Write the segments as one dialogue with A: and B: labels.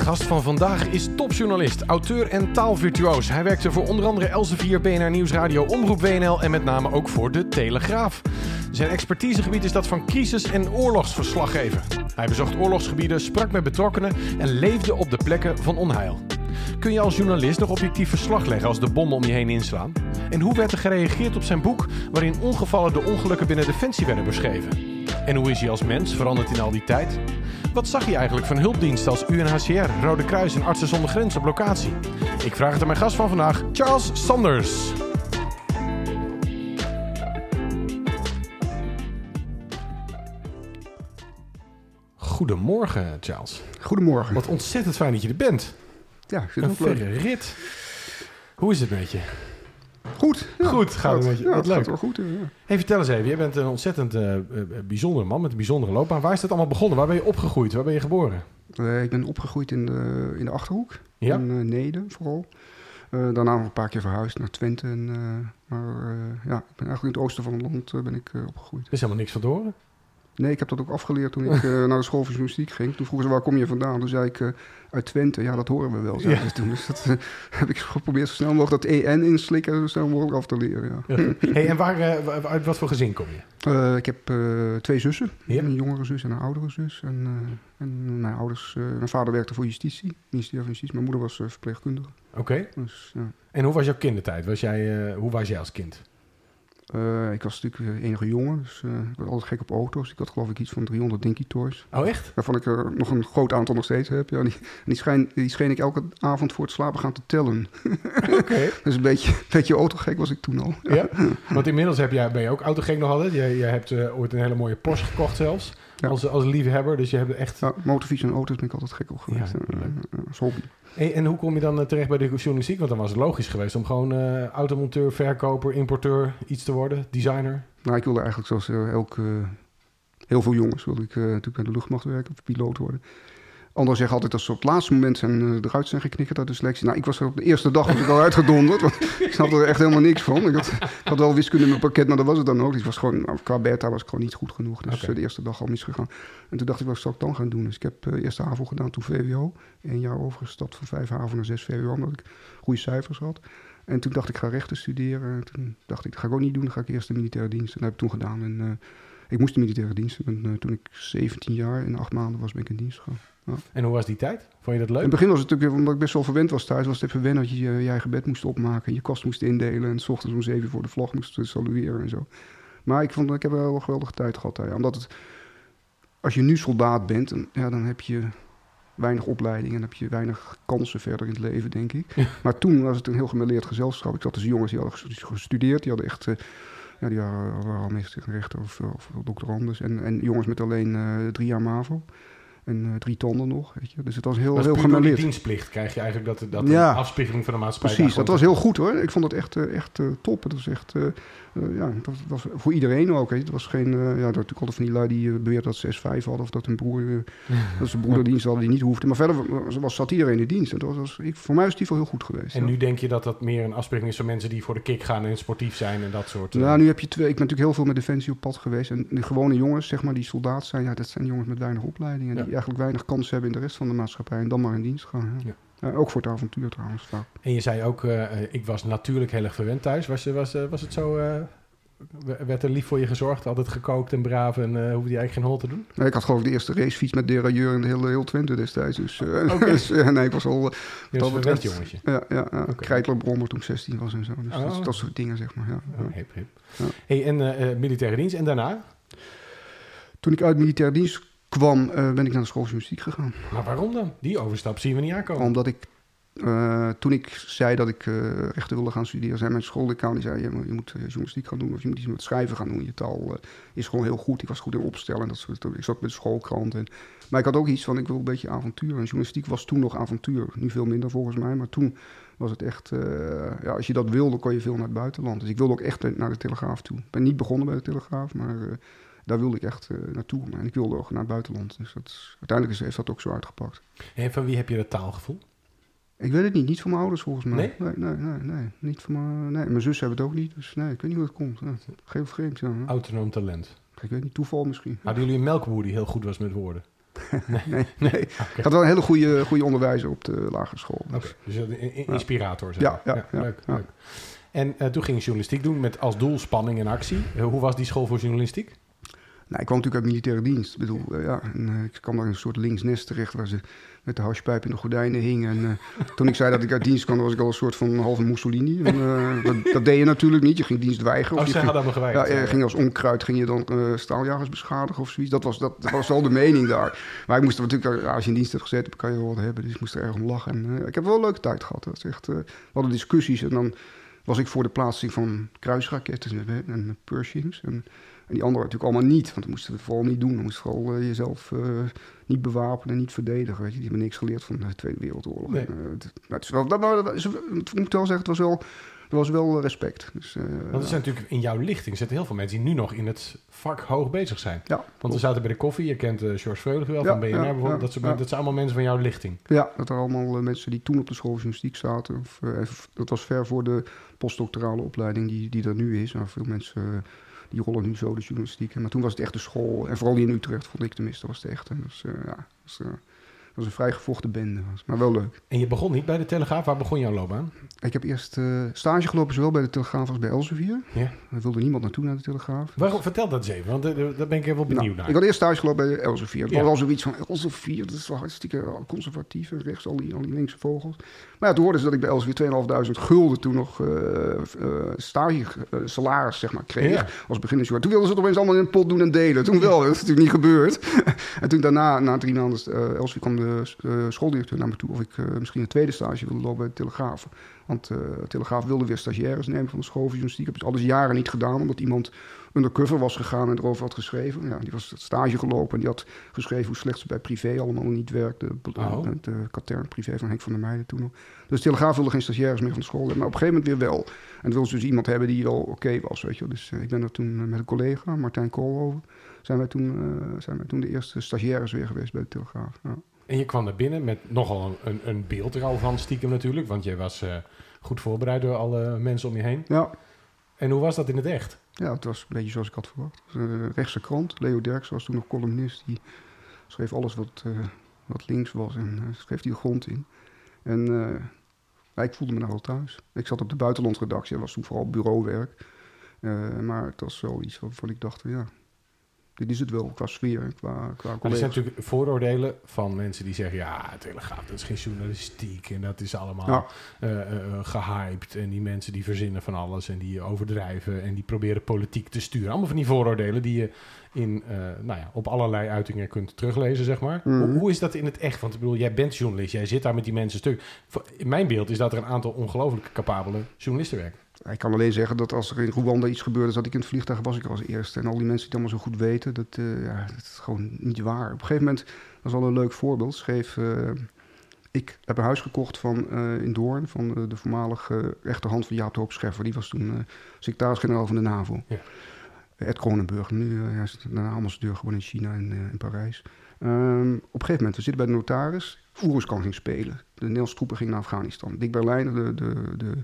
A: gast van vandaag is topjournalist, auteur en taalvirtuoos. Hij werkte voor onder andere Elsevier, BNR Nieuwsradio, Omroep WNL en met name ook voor De Telegraaf. Zijn expertisegebied is dat van crisis- en oorlogsverslaggeven. Hij bezocht oorlogsgebieden, sprak met betrokkenen en leefde op de plekken van onheil. Kun je als journalist nog objectief verslag leggen als de bommen om je heen inslaan? En hoe werd er gereageerd op zijn boek waarin ongevallen de ongelukken binnen Defensie werden beschreven? En hoe is hij als mens veranderd in al die tijd? Wat zag je eigenlijk van hulpdiensten als UNHCR, Rode Kruis en Artsen zonder Grenzen op locatie? Ik vraag het aan mijn gast van vandaag, Charles Sanders. Goedemorgen, Charles.
B: Goedemorgen.
A: Wat ontzettend fijn dat je er bent.
B: Ja, ik vind
A: Een verre rit. Hoe is het met je?
B: Goed. Ja,
A: Goed, gaat het met je?
B: Ja,
A: Wat
B: het
A: leuk.
B: gaat wel goed. Ja.
A: Hey, vertel eens even. Jij bent een ontzettend eh, bijzondere man met een bijzondere loopbaan. Waar is dat allemaal begonnen? Waar ben je opgegroeid? Waar ben je geboren?
B: Eh, ik ben opgegroeid in de, in de Achterhoek.
A: Ja?
B: In eh, Neden vooral. Daarna nog een paar keer verhuisd naar Twente. En, maar ja, ik ben eigenlijk in het oosten van het land ben ik, opgegroeid.
A: Er is helemaal niks van te horen.
B: Nee, ik heb dat ook afgeleerd toen ik eh, naar de school van journalistiek ging. Toen vroegen ze, waar kom je vandaan? Toen zei ik, eh, uit Twente. Ja, dat horen we wel,
A: Ja.
B: toen. Dus dat eh, heb ik geprobeerd zo snel mogelijk dat EN inslikken, zo snel mogelijk af te leren, ja.
A: hey, en waar, wa- uit wat voor gezin kom je?
B: Ik heb twee zussen. Een jongere zus en een oudere zus. En, en mijn ouders, mijn vader werkte voor justitie, ministerie van Justitie. Mijn moeder was verpleegkundige.
A: Oké.
B: Dus, ja.
A: En hoe was jouw kindertijd? Was jij, hoe was jij als kind?
B: Eh, ik was natuurlijk de enige jongen, dus eh, ik was altijd gek op auto's. Ik had geloof ik iets van 300 Dinky Toys.
A: Oh, echt?
B: Waarvan ik er nog een groot aantal nog steeds heb. Ja, die, en die, schijn, die scheen ik elke avond voor het slapen gaan te tellen.
A: Oké.
B: Dus een beetje, beetje autogek was ik toen al.
A: Ja? Want inmiddels heb jij, ben je ook autogek nog altijd. Je, je hebt eh, ooit een hele mooie Porsche gekocht zelfs.
B: Ja.
A: Als, als liefhebber. Dus je hebt echt...
B: Ja, motorfiets en auto's ben ik altijd gek op geweest.
A: Ja,
B: eh, eh, als hobby.
A: En hoe kom je dan eh, terecht bij de journalistiek? Want dan was het logisch geweest om gewoon eh, automonteur, verkoper, importeur, iets te worden. Designer.
B: Nou, ik wilde eigenlijk zoals eh, elke, heel veel jongens, wilde ik natuurlijk bij de luchtmacht werken of piloot worden. Anderen zeggen altijd dat ze op het laatste moment zijn, eh, eruit zijn geknikkerd uit de selectie. Nou, ik was er op de eerste dag was ik al uitgedonderd, want ik snapte er echt helemaal niks van. Ik had, ik had wel wiskunde in mijn pakket, maar dat was het dan ook. Ik was gewoon, nou, qua beta was ik gewoon niet goed genoeg. Dus eh, de eerste dag al misgegaan. En toen dacht ik, wat zou ik dan gaan doen? Dus ik heb eh, eerst de HAVO gedaan, toen VWO. Een jaar overgestapt van vijf HAVO naar zes VWO, omdat ik goede cijfers had. En toen dacht ik, ga rechten studeren. En toen dacht ik, dat ga ik ook niet doen. Dan ga ik eerst de militaire dienst. En dat heb ik toen gedaan. En ik moest de militaire dienst. En toen ik 17 jaar en acht maanden was, ben ik in dienst gegaan.
A: En hoe was die tijd? Vond je dat
B: In
A: leuk?
B: het begin was het natuurlijk, omdat ik best wel verwend was thuis, was het even wennen dat je je, eigen bed moest opmaken. Je kast moest indelen en s ochtends om zeven voor de vlag moest salueren en zo. Maar ik, vond, ik heb wel een geweldige tijd gehad daar. ja. Omdat het, als je nu soldaat bent, dan, ja, dan heb je weinig opleiding en heb je weinig kansen verder in het leven, denk ik. Maar toen was het een heel gemêleerd gezelschap. Ik zat dus jongens die hadden ges- gestudeerd, die hadden echt... eh, ja, die waren, waren al meestal rechter of, of doctorandus. En, en jongens met alleen eh, drie jaar MAVO. En eh, drie tanden nog, weet je. Dus het was heel,
A: Dat is
B: heel
A: die
B: gemêleerd.
A: dienstplicht krijg je eigenlijk dat, dat
B: Ja.
A: een afspiegeling van de maatschappij.
B: Precies, dat was heel goed hoor. Ik vond het echt, eh, echt eh, top. Het was echt, ja, dat was voor iedereen ook. Het was geen, ja, waren natuurlijk altijd van die lui die beweerden dat ze S5 hadden of dat hun broer, dat ze broederdienst hadden die niet hoefde. Maar verder was, was, zat iedereen in dienst. En dat was, ik, voor mij ieder geval heel goed geweest.
A: En
B: ja.
A: nu denk je dat dat meer een afspiegeling is van mensen die voor de kick gaan en sportief zijn en dat soort...
B: Nou, nu heb je twee. Ik ben natuurlijk heel veel met Defensie op pad geweest. En de gewone jongens, zeg maar, die soldaat zijn, ja, dat zijn jongens met weinig opleiding. En
A: Ja.
B: die eigenlijk weinig kans hebben in de rest van de maatschappij. En dan maar in dienst gaan. Ja. Ook voor het avontuur trouwens. Vaak.
A: En je zei ook, eh, eh, ik was natuurlijk heel erg verwend thuis. Was, was, eh, was het zo, werd er lief voor je gezorgd? Altijd gekookt en braaf en hoefde je eigenlijk geen hol te doen?
B: Nee, ik had geloof ik de eerste racefiets met derailleur in de hele, heel Twente destijds. Dus, eh,
A: Oké.
B: dus, nee, ik was al...
A: Je was
B: Dat
A: een verwend jongetje.
B: Ja, ja. Kreitlerbrommer toen ik 16 was en zo. Dus
A: Oh.
B: dat, dat soort dingen, zeg maar. Ja.
A: Oh, hip, hip.
B: Ja.
A: Hey, en militaire dienst en daarna?
B: Toen ik uit militaire dienst kwam, eh, ben ik naar de school van journalistiek gegaan.
A: Maar waarom dan? Die overstap zien we niet aankomen.
B: Omdat ik, eh, toen ik zei dat ik eh, rechten wilde gaan studeren, zei mijn schooldecaan, die zei, je, moet- je moet journalistiek gaan doen of je moet iets met schrijven gaan doen. Je taal eh, is gewoon heel goed. Ik was goed in opstellen. en Dat soort, ik zat bij de schoolkrant. En, maar ik had ook iets van, ik wil een beetje avontuur. En journalistiek was toen nog avontuur. Nu veel minder volgens mij, maar toen was het echt, ja, als je dat wilde, kon je veel naar het buitenland. Dus ik wilde ook echt naar de Telegraaf toe. Ik ben niet begonnen bij de Telegraaf, maar daar wilde ik echt eh, naartoe. En ik wilde ook naar het buitenland. Dus dat is, uiteindelijk is, heeft dat ook zo uitgepakt.
A: En van wie heb je dat taalgevoel?
B: Ik weet het niet, niet van mijn ouders volgens mij.
A: Nee?
B: Nee, nee, nee. nee. Niet van mijn, nee. mijn zus hebben het ook niet, dus nee, ik weet niet hoe het komt. Ja, heel vreemd, ja.
A: Autonoom talent.
B: Ik weet niet, toeval misschien.
A: Hadden jullie een melkboer die heel goed was met woorden?
B: nee, nee. Had wel een hele goede, goede onderwijzer op de lagere school. Dus.
A: dus een in- inspirator. Zeg
B: Ja, ja, ja,
A: leuk, leuk. En eh, toen ging je journalistiek doen met als doel spanning en actie. Eh, hoe was die school voor journalistiek?
B: Nou, ik kwam natuurlijk uit militaire dienst. Ik bedoel, eh, ja, en, eh, ik kwam daar in een soort linksnest terecht waar ze met de hashpijp in de gordijnen hingen. En eh, toen ik zei dat ik uit dienst kwam, was ik al een soort van halve Mussolini. En, eh, dat, dat deed je natuurlijk niet. Je ging dienst weigeren.
A: Oh,
B: Of je ging,
A: hadden me
B: ja,
A: geweigerd.
B: je ging als onkruid ging je dan eh, staaljagers beschadigen of zoiets. Dat was, dat, dat was wel de mening daar. Maar ik moest er natuurlijk, als je in dienst hebt gezet, kan je wel wat hebben. Dus ik moest er erg om lachen. En, eh, ik heb wel een leuke tijd gehad. Dat echt, eh, we hadden discussies en dan was ik voor de plaatsing van kruisraketten en, en Pershings. En, en die anderen natuurlijk allemaal niet. Want dat moesten we vooral niet doen. Dan moest je vooral eh, jezelf eh, niet bewapenen en niet verdedigen. Weet je. Die hebben niks geleerd van de Tweede Wereldoorlog.
A: Nee.
B: En, eh, het, nou, het is wel, dat, maar dat is, ik moet wel zeggen, het was wel, er was wel respect. Dus, eh,
A: Want er zijn natuurlijk in jouw lichting zitten heel veel mensen die nu nog in het vak hoog bezig zijn.
B: ja,
A: Want we zaten bij de koffie, je kent eh George Vreugde wel
B: Ja,
A: van BNR
B: ja,
A: bijvoorbeeld. dat, zijn allemaal mensen van jouw lichting.
B: Ja, dat er allemaal eh, mensen die toen op de school journalistiek zaten. Of, eh, dat was ver voor de postdoctorale opleiding die, die er nu is. Nou, veel mensen eh, die rollen nu zo de journalistiek. Maar toen was het echt de school. En vooral die in Utrecht vond ik tenminste, was het echt. Dus, ja, dat was, dat was een vrij gevochten bende. was- Maar wel leuk.
A: En je begon niet bij de Telegraaf. Waar begon jouw loopbaan?
B: Ik heb eerst eh, stage gelopen, zowel bij de Telegraaf als bij Elsevier.
A: Ja.
B: Er wilde niemand naartoe naar de Telegraaf.
A: Waarom, vertel dat eens even, want eh, daar ben ik even wel benieuwd
B: Nou,
A: naar.
B: ik had eerst stage gelopen bij Elsevier. Het
A: Ja.
B: was al zoiets van Elsevier, dat is wel hartstikke conservatief. En rechts al die, al die linkse vogels. Maar ja, toen hoorden ze dat ik bij Elsevier 2.500 gulden toen nog eh stage, salaris zeg maar, kreeg.
A: Ja.
B: Als beginnersjournalist. Toen wilden ze het opeens allemaal in een pot doen en delen. Toen wel, dat is natuurlijk niet gebeurd. en toen daarna, na drie maanden, eh Elsevier kwam de schooldirecteur naar me toe... of ik eh, misschien een tweede stage wilde lopen bij de Telegraaf. Want eh, de Telegraaf wilde weer stagiaires nemen van de school van journalistiek. Ik heb het alles jaren niet gedaan, omdat iemand undercover was gegaan en erover had geschreven. Ja, die was het stage gelopen en die had geschreven hoe slecht ze bij privé allemaal niet werkte.
A: Oh.
B: Het uh, katern privé van Henk van der Meijden toen nog. Dus de Telegraaf wilde geen stagiaires meer van de school hebben. Maar op een gegeven moment weer wel. En wilden ze dus iemand hebben die wel oké was, weet je. Dus eh, ik ben er toen eh, met een collega, Martijn Koolhoven... zijn wij toen, eh, zijn wij toen de eerste stagiaires weer geweest bij de Telegraaf. Ja.
A: En je kwam er binnen met nogal een, een, een beeld er al van stiekem natuurlijk. Want jij was eh, goed voorbereid door alle mensen om je heen.
B: ja,
A: En hoe was dat in het echt?
B: Ja, het was een beetje zoals ik had verwacht. Was een rechtse krant. Leo Derks was toen nog columnist. Die schreef alles wat, eh, wat links was en uh, schreef die de grond in. En uh, ik voelde me daar wel thuis. Ik zat op de buitenlandredactie. Dat was toen vooral bureauwerk. Maar het was wel iets waarvan ik dacht, ja, dit is het wel qua sfeer, qua, qua
A: er zijn natuurlijk vooroordelen van mensen die zeggen... ja, Telegraaf, dat is geen journalistiek en dat is allemaal ja. uh, uh, gehyped. En die mensen die verzinnen van alles en die overdrijven... en die proberen politiek te sturen. Allemaal van die vooroordelen die je in, uh, nou ja, op allerlei uitingen kunt teruglezen, zeg maar.
B: Mhm.
A: Mm hoe, hoe, is dat in het echt? Want ik bedoel, jij bent journalist, jij zit daar met die mensen stuk. In mijn beeld is dat er een aantal ongelooflijk capabele journalisten werken.
B: Ik kan alleen zeggen dat als er in Rwanda iets gebeurde, zat ik in het vliegtuig, was ik als eerste. En al die mensen die het allemaal zo goed weten, dat, uh, ja, dat is gewoon niet waar. Op een gegeven moment, dat is al een leuk voorbeeld, schreef... Uh, ik heb een huis gekocht van, uh, in Doorn van de voormalige rechterhand van Jaap de Hoop Scheffer. Die was toen secretaris-generaal van de NAVO.
A: Ja.
B: Ed Kronenburg, nu uh, is daarna ambassadeur geworden in China en in Parijs. Um, op een gegeven moment, we zitten bij de notaris, Oeruzkan ging spelen. De Nederlandse troepen gingen naar Afghanistan. Dick Berlijn, de, de, de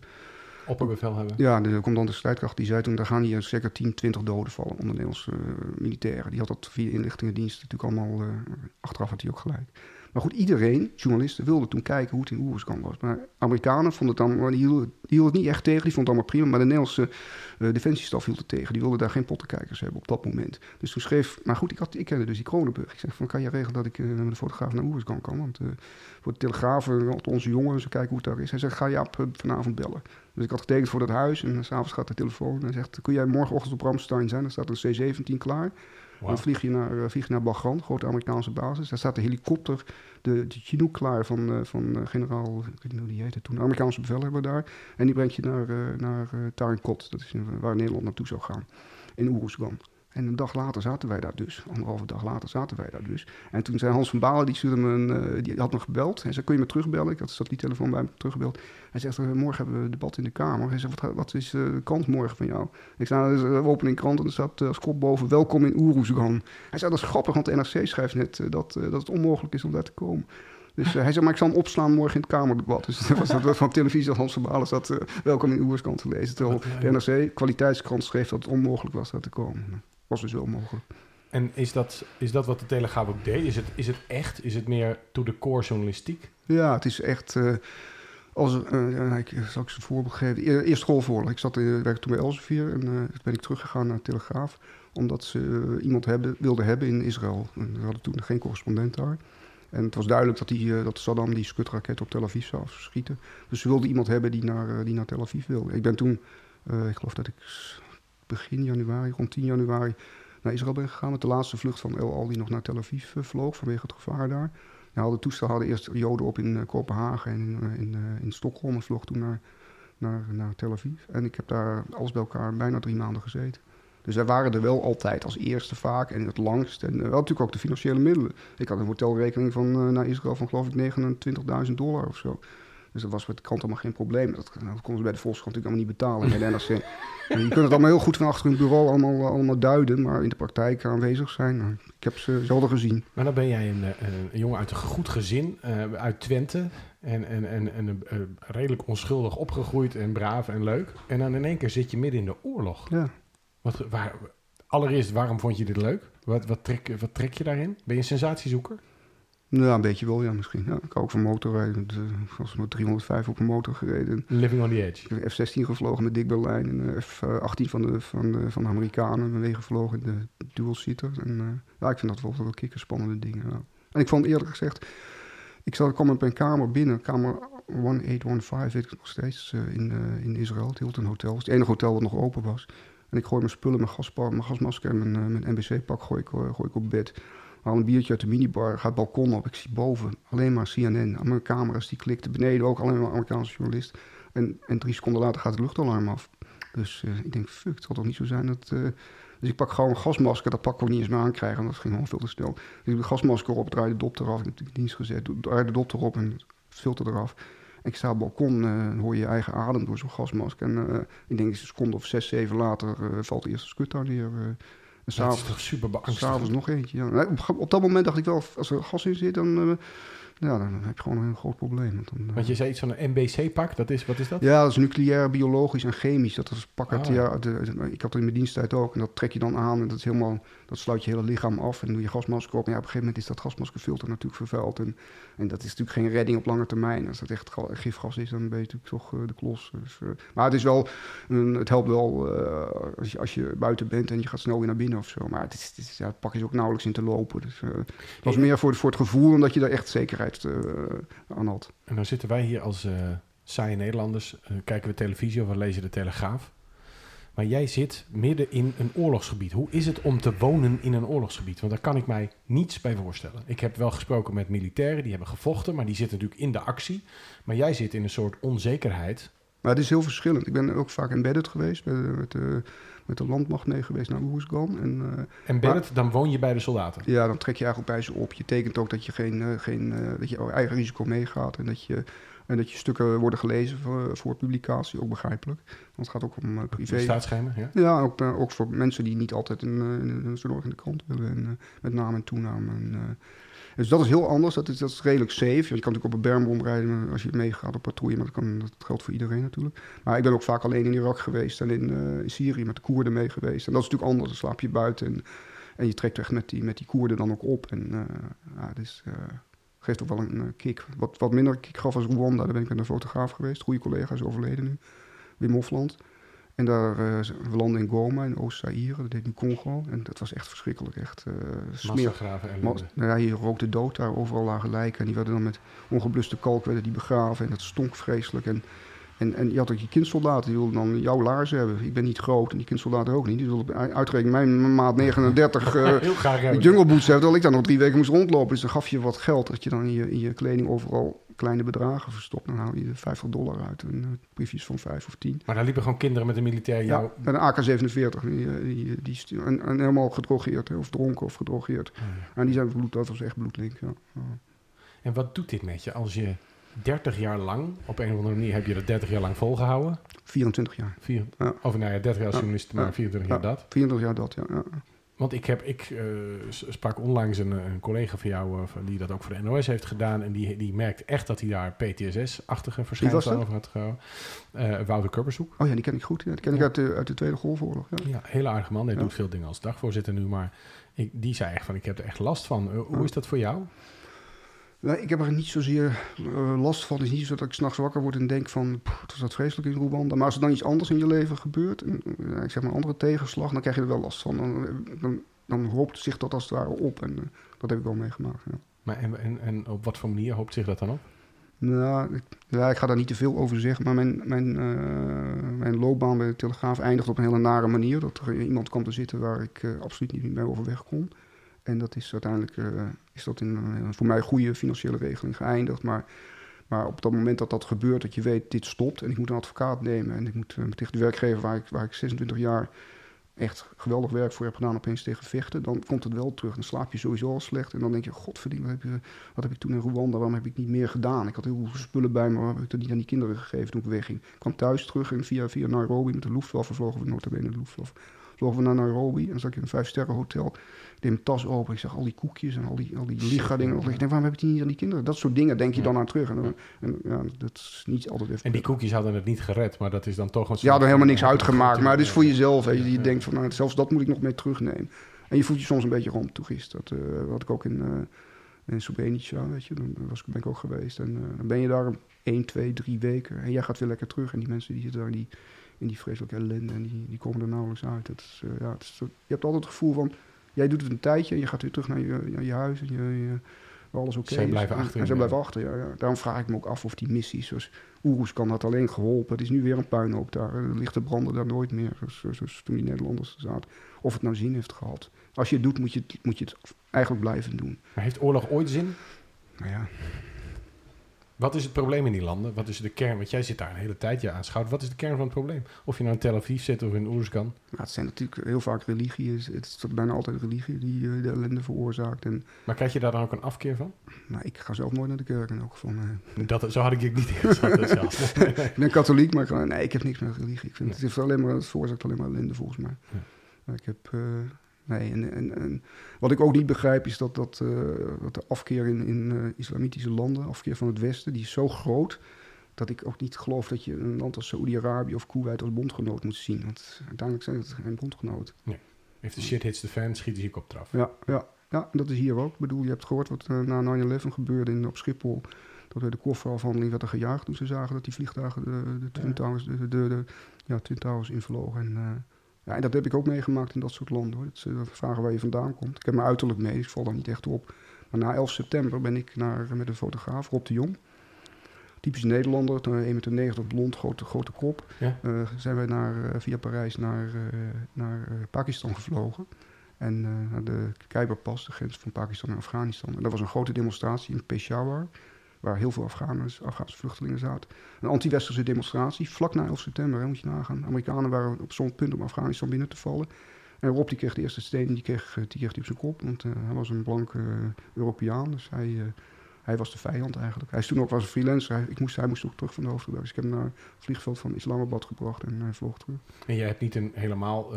A: opperbevelhebber.
B: Ja, de commandant de strijdkracht, die zei toen... daar gaan hier zeker 10, 20 doden vallen onder Nederlandse uh, militairen. Die had dat via inlichtingendiensten natuurlijk allemaal... Uh, achteraf had hij ook gelijk. Maar goed, iedereen, journalisten, wilde toen kijken hoe het in Oeruzkan was. Maar Amerikanen vonden het dan... Die hielden, die hielden het niet echt tegen, die vonden het allemaal prima. Maar de Nederlandse uh, defensiestaf hield het tegen. Die wilden daar geen pottenkijkers hebben op dat moment. Dus toen schreef... Maar goed, ik, had, ik kende dus die Kronenburg. Ik zeg van, kan je regelen dat ik met de fotograaf naar Oeruzkan kan? Want voor de Telegraaf, onze jongens, ze kijken hoe het daar is. Hij zegt, ga Jaap vanavond bellen. Dus ik had getekend voor dat huis en s'avonds gaat de telefoon en zegt... kun jij morgenochtend op Ramstein zijn? Dan staat een C-17 klaar. Dan vlieg je, naar, uh, vlieg naar grote Amerikaanse basis. Daar staat de helikopter, de, de Chinook klaar van, uh, van uh, generaal... ik weet niet hoe die heette toen, Amerikaanse bevelhebber daar. En die brengt je naar, naar Tarinkot, dat is waar Nederland naartoe zou gaan, in Oeruzgan. En een dag later zaten wij daar dus. Anderhalve dag later zaten wij daar dus. En toen zei Hans van Balen, die, stuurde me een, uh, die had me gebeld. Hij zei, kun je me terugbellen? Ik had de satelliettelefoon bij me teruggebeld. Hij zegt, uh, morgen hebben we een debat in de Kamer. Hij zegt, wat, wat is uh, de krant morgen van jou? Ik zei, nou, we openen een krant en er staat als kop boven, welkom in Oeroesgan. Hij zei, dat is grappig, want de NRC schrijft net dat, dat het onmogelijk is om daar te komen. Dus uh, hij zei, maar ik zal hem opslaan morgen in het Kamerdebat. Dus dat was dat van televisie Hans van Balen zat uh, welkom in Oerskan te lezen. Terwijl de NRC, kwaliteitskrant, schreef dat het onmogelijk was daar te komen. Was dus wel mogelijk.
A: En is dat, is dat wat de Telegraaf ook deed? Is het, is het echt? Is het meer to the core journalistiek?
B: Ja, het is echt... eh, als, eh, ja, ik zal ik ze een voorbeeld geven. Eerst golfoorlog. Ik zat in, werkte toen bij Elsevier en eh, toen ben ik teruggegaan naar de Telegraaf. Omdat ze eh, iemand hebben, wilden hebben in Israël. En we hadden toen geen correspondent daar. En het was duidelijk dat, die, eh, dat Saddam die skutraket op Tel Aviv zou afschieten. Dus ze wilden iemand hebben die naar, eh, die naar Tel Aviv wilde. Ik ben toen, eh, ik geloof dat ik begin januari, rond 10 januari, naar Israël ben gegaan. Met de laatste vlucht van El Al die nog naar Tel Aviv eh, vloog vanwege het gevaar daar. Nou, de toestel hadden eerst Joden op in eh, Kopenhagen en in, eh, in, in Stockholm. En vloog toen naar, naar, naar Tel Aviv. En ik heb daar alles bij elkaar bijna drie maanden gezeten. Dus wij waren er wel altijd als eerste vaak en het langst. En wel natuurlijk ook de financiële middelen. Ik had een hotelrekening van, naar Israël van geloof ik 29.000 dollar of zo. Dus dat was met de krant allemaal geen probleem. Dat, dat konden ze bij de Volkskrant natuurlijk allemaal niet betalen. Bij de NRC. je kunt het allemaal heel goed van achter hun bureau allemaal, allemaal duiden. Maar in de praktijk aanwezig zijn. Nou, ik heb ze zelden gezien.
A: Maar dan ben jij een, een, een jongen uit een goed gezin. Uh, uit Twente. En, en, en, en redelijk onschuldig opgegroeid en braaf en leuk. En dan in één keer zit je midden in de oorlog.
B: Ja.
A: Wat, waar, allereerst, waarom vond je dit leuk? Wat, wat, trek, wat trek je daarin? Ben je een sensatiezoeker?
B: Ja, een beetje wel, ja, misschien. Ja, ik hou ook van motorrijden. Ik was met 305 op een motor gereden.
A: Living on the edge.
B: Ik heb F-16 gevlogen met Dick Berlijn. En F-18 van de, van, de, van de Amerikanen. Ben gevlogen in de dual-seater. En uh, ja, ik vind dat wel, wel kikker spannende dingen. Ja. En ik vond eerlijk gezegd... Ik, zat, kwam op een kamer binnen, kamer 1815, weet ik nog steeds, uh, in, uh, in Israël. Het Hilton Hotel. Het enige hotel dat nog open was. En ik gooi mijn spullen, mijn, gaspa, mijn gasmasker en mijn, mijn NBC-pak gooi ik, gooi ik op bed haal een biertje uit de minibar, ga het balkon op. Ik zie boven alleen maar CNN. Camera's die klikten beneden, ook alleen maar Amerikaanse journalist. En, en drie seconden later gaat het luchtalarm af. Dus uh, ik denk, fuck, het zal toch niet zo zijn dat... Uh, dus ik pak gewoon een gasmasker, dat pak ik ook niet eens meer aankrijgen, want dat ging gewoon veel te snel. Dus ik doe de gasmasker op, draai de dop eraf, ik heb de dienst gezet, draai de dop erop en filter eraf. En ik sta op het balkon uh, hoor je eigen adem door zo'n gasmasker. En ik denk een seconde of zes, zeven later valt de eerste skut daar neer.
A: En super beangstigend?
B: S'avonds nog eentje, ja. Op, op, dat moment dacht ik wel, als er gas in zit, dan, uh, ja, dan heb je gewoon een groot probleem. Want, dan,
A: Want je zei iets van een MBC-pak, dat is, wat is dat?
B: Ja, dat is nucleair, biologisch en chemisch. Dat is pak uit, oh, ja. de, ik had het in mijn diensttijd ook. En dat trek je dan aan en dat, is helemaal, dat sluit je hele lichaam af. En dan doe je gasmasker op. En ja, op een gegeven moment is dat gasmaskerfilter natuurlijk vervuild. En, en dat is natuurlijk geen redding op lange termijn. Als dat echt gifgas is, dan ben je natuurlijk toch uh, de klos. Dus, maar het is wel, het helpt wel als, je, als je buiten bent en je gaat snel weer naar binnen of zo. Maar het, is, het, is, ja, het pak is ook nauwelijks in te lopen. Dus het was meer voor, voor het gevoel omdat je daar echt zekerheid aan had.
A: En dan zitten wij hier als uh, saaie Nederlanders, uh, kijken we televisie of we lezen de Telegraaf. Maar jij zit midden in een oorlogsgebied. Hoe is het om te wonen in een oorlogsgebied? Want daar kan ik mij niets bij voorstellen. Ik heb wel gesproken met militairen, die hebben gevochten, maar die zitten natuurlijk in de actie. Maar jij zit in een soort onzekerheid.
B: Maar het is heel verschillend. Ik ben ook vaak embedded geweest, met de, met de landmacht mee geweest naar Oersgan. En, uh,
A: embedded, maar, dan woon je bij de soldaten?
B: Ja, dan trek je eigenlijk bij ze op. Je tekent ook dat je, geen, uh, geen, uh, dat je eigen risico meegaat en dat je, en dat je stukken worden gelezen voor, voor publicatie, ook begrijpelijk. Want het gaat ook om privé.
A: Staatsschijnen, ja?
B: Ja, ook, ook voor mensen die niet altijd een, een, een in de krant willen. En, met naam en toenaam. En, dus dat is heel anders. Dat is, dat is redelijk safe. Je kan natuurlijk op een bermbom rijden als je meegaat op patrouille. Maar dat, kan, dat geldt voor iedereen natuurlijk. Maar ik ben ook vaak alleen in Irak geweest en in, in Syrië met de Koerden mee geweest. En dat is natuurlijk anders. Dan slaap je buiten en, en je trekt echt met die, met die Koerden dan ook op. En uh, ja, dus, uh, geeft ook wel een kick. Wat, wat minder kick gaf als Rwanda. Daar ben ik met een fotograaf geweest. Goede collega is overleden nu. Wim Hofland. En daar, uh, we landen in Goma, in Oost-Zaire, dat deed nu Congo. En dat was echt verschrikkelijk, echt uh, Ma nou ja, hier rookte dood, daar overal lagen lijken. En die werden dan met ongebluste kalk werden die begraven. En dat stonk vreselijk. En, en, en je had ook je kindsoldaten, die wilden dan jouw laarzen hebben. Ik ben niet groot en die kindsoldaten ook niet. Die wilden uitrekenen mijn maat 39 uh, jungle boots hebben. Terwijl ik daar nog drie weken moest rondlopen. Dus dan gaf je wat geld, dat je dan in je, in je kleding overal kleine bedragen verstopt. Dan haal je 50 dollar uit. En uh, briefjes van 5 of 10.
A: Maar daar liepen gewoon kinderen met een militair jou...
B: Ja, met een AK-47. Die, die, die, en, en, helemaal gedrogeerd. Of dronken of gedrogeerd. En die zijn bloed, dat was echt bloedlink. Ja.
A: En wat doet dit met je als je 30 jaar lang, op een of andere manier heb je dat 30 jaar lang volgehouden?
B: 24 jaar.
A: Vier, ja. Of nou ja, 30 jaar als journalist, maar 24 jaar dat.
B: 24 jaar dat, ja.
A: Want ik, heb, ik uh, sprak onlangs een, een, collega van jou, uh, die dat ook voor de NOS heeft gedaan. En die, die merkt echt dat hij daar PTSS-achtige verschijnselen over had gehouden. Uh, Wouter Kurbershoek.
B: Oh ja, die ken ik goed. Ja. Die ken ja. ik uit de, uit de Tweede Golfoorlog. Ja,
A: ja hele aardige man. Hij ja. doet veel dingen als dagvoorzitter nu. Maar Ik, die zei echt van, ik heb er echt last van. Hoe is dat voor jou?
B: Nee, ik heb er niet zozeer eh, last van. Het is niet zo dat ik s'nachts wakker word en denk van... "Pff, wat was dat vreselijk in Rwanda. Maar als er dan iets anders in je leven gebeurt... En, eh, ik zeg maar een andere tegenslag... dan krijg je er wel last van. Dan, eh, dan, dan hoopt zich dat als het ware op. En dat heb ik wel meegemaakt, ja.
A: Maar en, en, en op wat voor manier hoopt zich dat dan op?
B: Nou, ik, ja, ik ga daar niet te veel over zeggen. Maar mijn, mijn, mijn loopbaan bij de Telegraaf eindigt op een hele nare manier. Dat er iemand kwam te zitten waar ik absoluut niet mee overweg kon. En dat is uiteindelijk is dat in een voor mij goede financiële regeling geëindigd. Maar, maar op dat moment dat dat gebeurt, dat je weet, dit stopt. En ik moet een advocaat nemen. En ik moet eh, tegen de werkgever waar ik, waar ik 26 jaar echt geweldig werk voor heb gedaan, opeens tegen vechten. Dan komt het wel terug. Dan slaap je sowieso al slecht. En dan denk je, godverdien, wat heb, wat heb ik toen in Rwanda, waarom heb ik niet meer gedaan? Ik had heel veel spullen bij me, waarom heb ik dat niet aan die kinderen gegeven toen ik wegging? Ik kwam thuis terug en via, via Nairobi met de Luftwaffe vlogen we notabene de Luftwaffe. Vlogen we naar Nairobi en dan zat ik in een vijfsterren hotel. Ik deed mijn tas open, ik zag al die koekjes en al die, al die liga-dingen. Ik denk, waarom heb ik die niet aan die kinderen? Dat soort dingen denk je dan aan terug. En, dan- en ja, dat is niet altijd even...
A: En die koekjes hadden het niet gered, maar dat is dan toch een
B: had er helemaal niks
A: Ja,
B: uitgemaakt, maar het is voor
A: ja.
B: jezelf. Je, je
A: Ja.
B: denkt van, nou, zelfs dat moet ik nog mee terugnemen. En je voelt je soms een beetje ramptoerist. Dat eh had ik ook in, eh in Srebrenica, weet je. Dan was, ik- ben ik ook geweest. En eh, dan ben je daar 1, 2, 3 weken. En jij gaat weer lekker terug. En die mensen die zitten daar die, in die vreselijke ellende. En die, die komen er nauwelijks uit. Dat is, eh, ja, het is, je hebt altijd het gevoel van, jij doet het een tijdje. En je gaat weer terug naar je, naar je huis. En je, je, waar alles oké
A: Zij
B: is.
A: blijven
B: En-
A: achter,
B: En zij blijven achter, ja, ja. Daarom vraag ik me ook af of die missies, zoals Oeroes kan had alleen geholpen. Het is nu weer een puinhoop daar. Er ligt de branden daar nooit meer, zoals, zoals toen die Nederlanders er zaten. Of het nou zin heeft gehad. Als je het doet, moet je het, moet je het eigenlijk blijven doen.
A: Maar heeft oorlog ooit zin?
B: Nou ja,
A: Wat is het probleem in die landen? Wat is de kern? Want jij zit daar een hele tijd je aanschouwt. Wat is de kern van het probleem? Of je nou in Tel Aviv zit of in Oerskan.
B: nou, het zijn natuurlijk heel vaak religie. is- Het is bijna altijd religie die eh, de ellende veroorzaakt. En
A: Maar krijg je daar dan ook een afkeer van?
B: nou, ik ga zelf nooit naar de kerk in elk geval. nee.
A: Dat, zo had ik je niet ingezet zelfs. Nee, nee.
B: Ik ben katholiek, maar ik, ga- nee, ik heb niks met religie. Ik vind, het, heeft alleen maar, het veroorzaakt alleen maar ellende volgens mij.
A: Ja.
B: Maar Ik heb, eh, nee, en, en, en wat ik ook niet begrijp is dat, dat, eh, dat de afkeer in, in eh, islamitische landen, afkeer van het Westen, die is zo groot dat ik ook niet geloof dat je een land als Saoedi-Arabië of Kuwait als bondgenoot moet zien. Want uiteindelijk zijn het geen bondgenoten.
A: If the shit hits the fan, schiet hij je kop eraf.
B: Ja, ja, ja, en dat is hier ook. Ik bedoel, je hebt gehoord wat eh, na 9-11 gebeurde in, op Schiphol. Dat bij de kofferafhandeling werd er gejaagd toen ze zagen dat die vliegtuigen de, de, Twin. Towers, de, de, de, ja, Twin Towers invlogen. En, eh, ja, en dat heb ik ook meegemaakt in dat soort landen. Hoor. Eh, vragen waar je vandaan komt. Ik heb mijn uiterlijk mee, dus ik val daar niet echt op. Maar na 11 september ben ik naar, met een fotograaf, Rob de Jong. Typisch Nederlander, 1,90 meter blond, grote, grote kop.
A: Ja.
B: Eh, zijn wij naar, eh, via Parijs naar, eh, naar eh, Pakistan gevlogen. En eh, naar de Khyberpas, de grens van Pakistan en Afghanistan. En dat was een grote demonstratie in Peshawar, waar heel veel Afghaners, Afghaanse vluchtelingen zaten. Een anti-westerse demonstratie, vlak na 11 september, moet je nagaan. Amerikanen waren op zo'n punt om Afghanistan binnen te vallen. En Rob die kreeg de eerste steen, die kreeg, eh, die kreeg hij op zijn kop, want eh, hij was een blanke eh, Europeaan. Dus hij, hij was de vijand eigenlijk. Hij is toen ook was een freelancer. Hij, ik moest, hij moest ook terug van de hoofdredactie. Dus ik heb hem naar het vliegveld van Islamabad gebracht en hij vloog terug.
A: En jij hebt niet een helemaal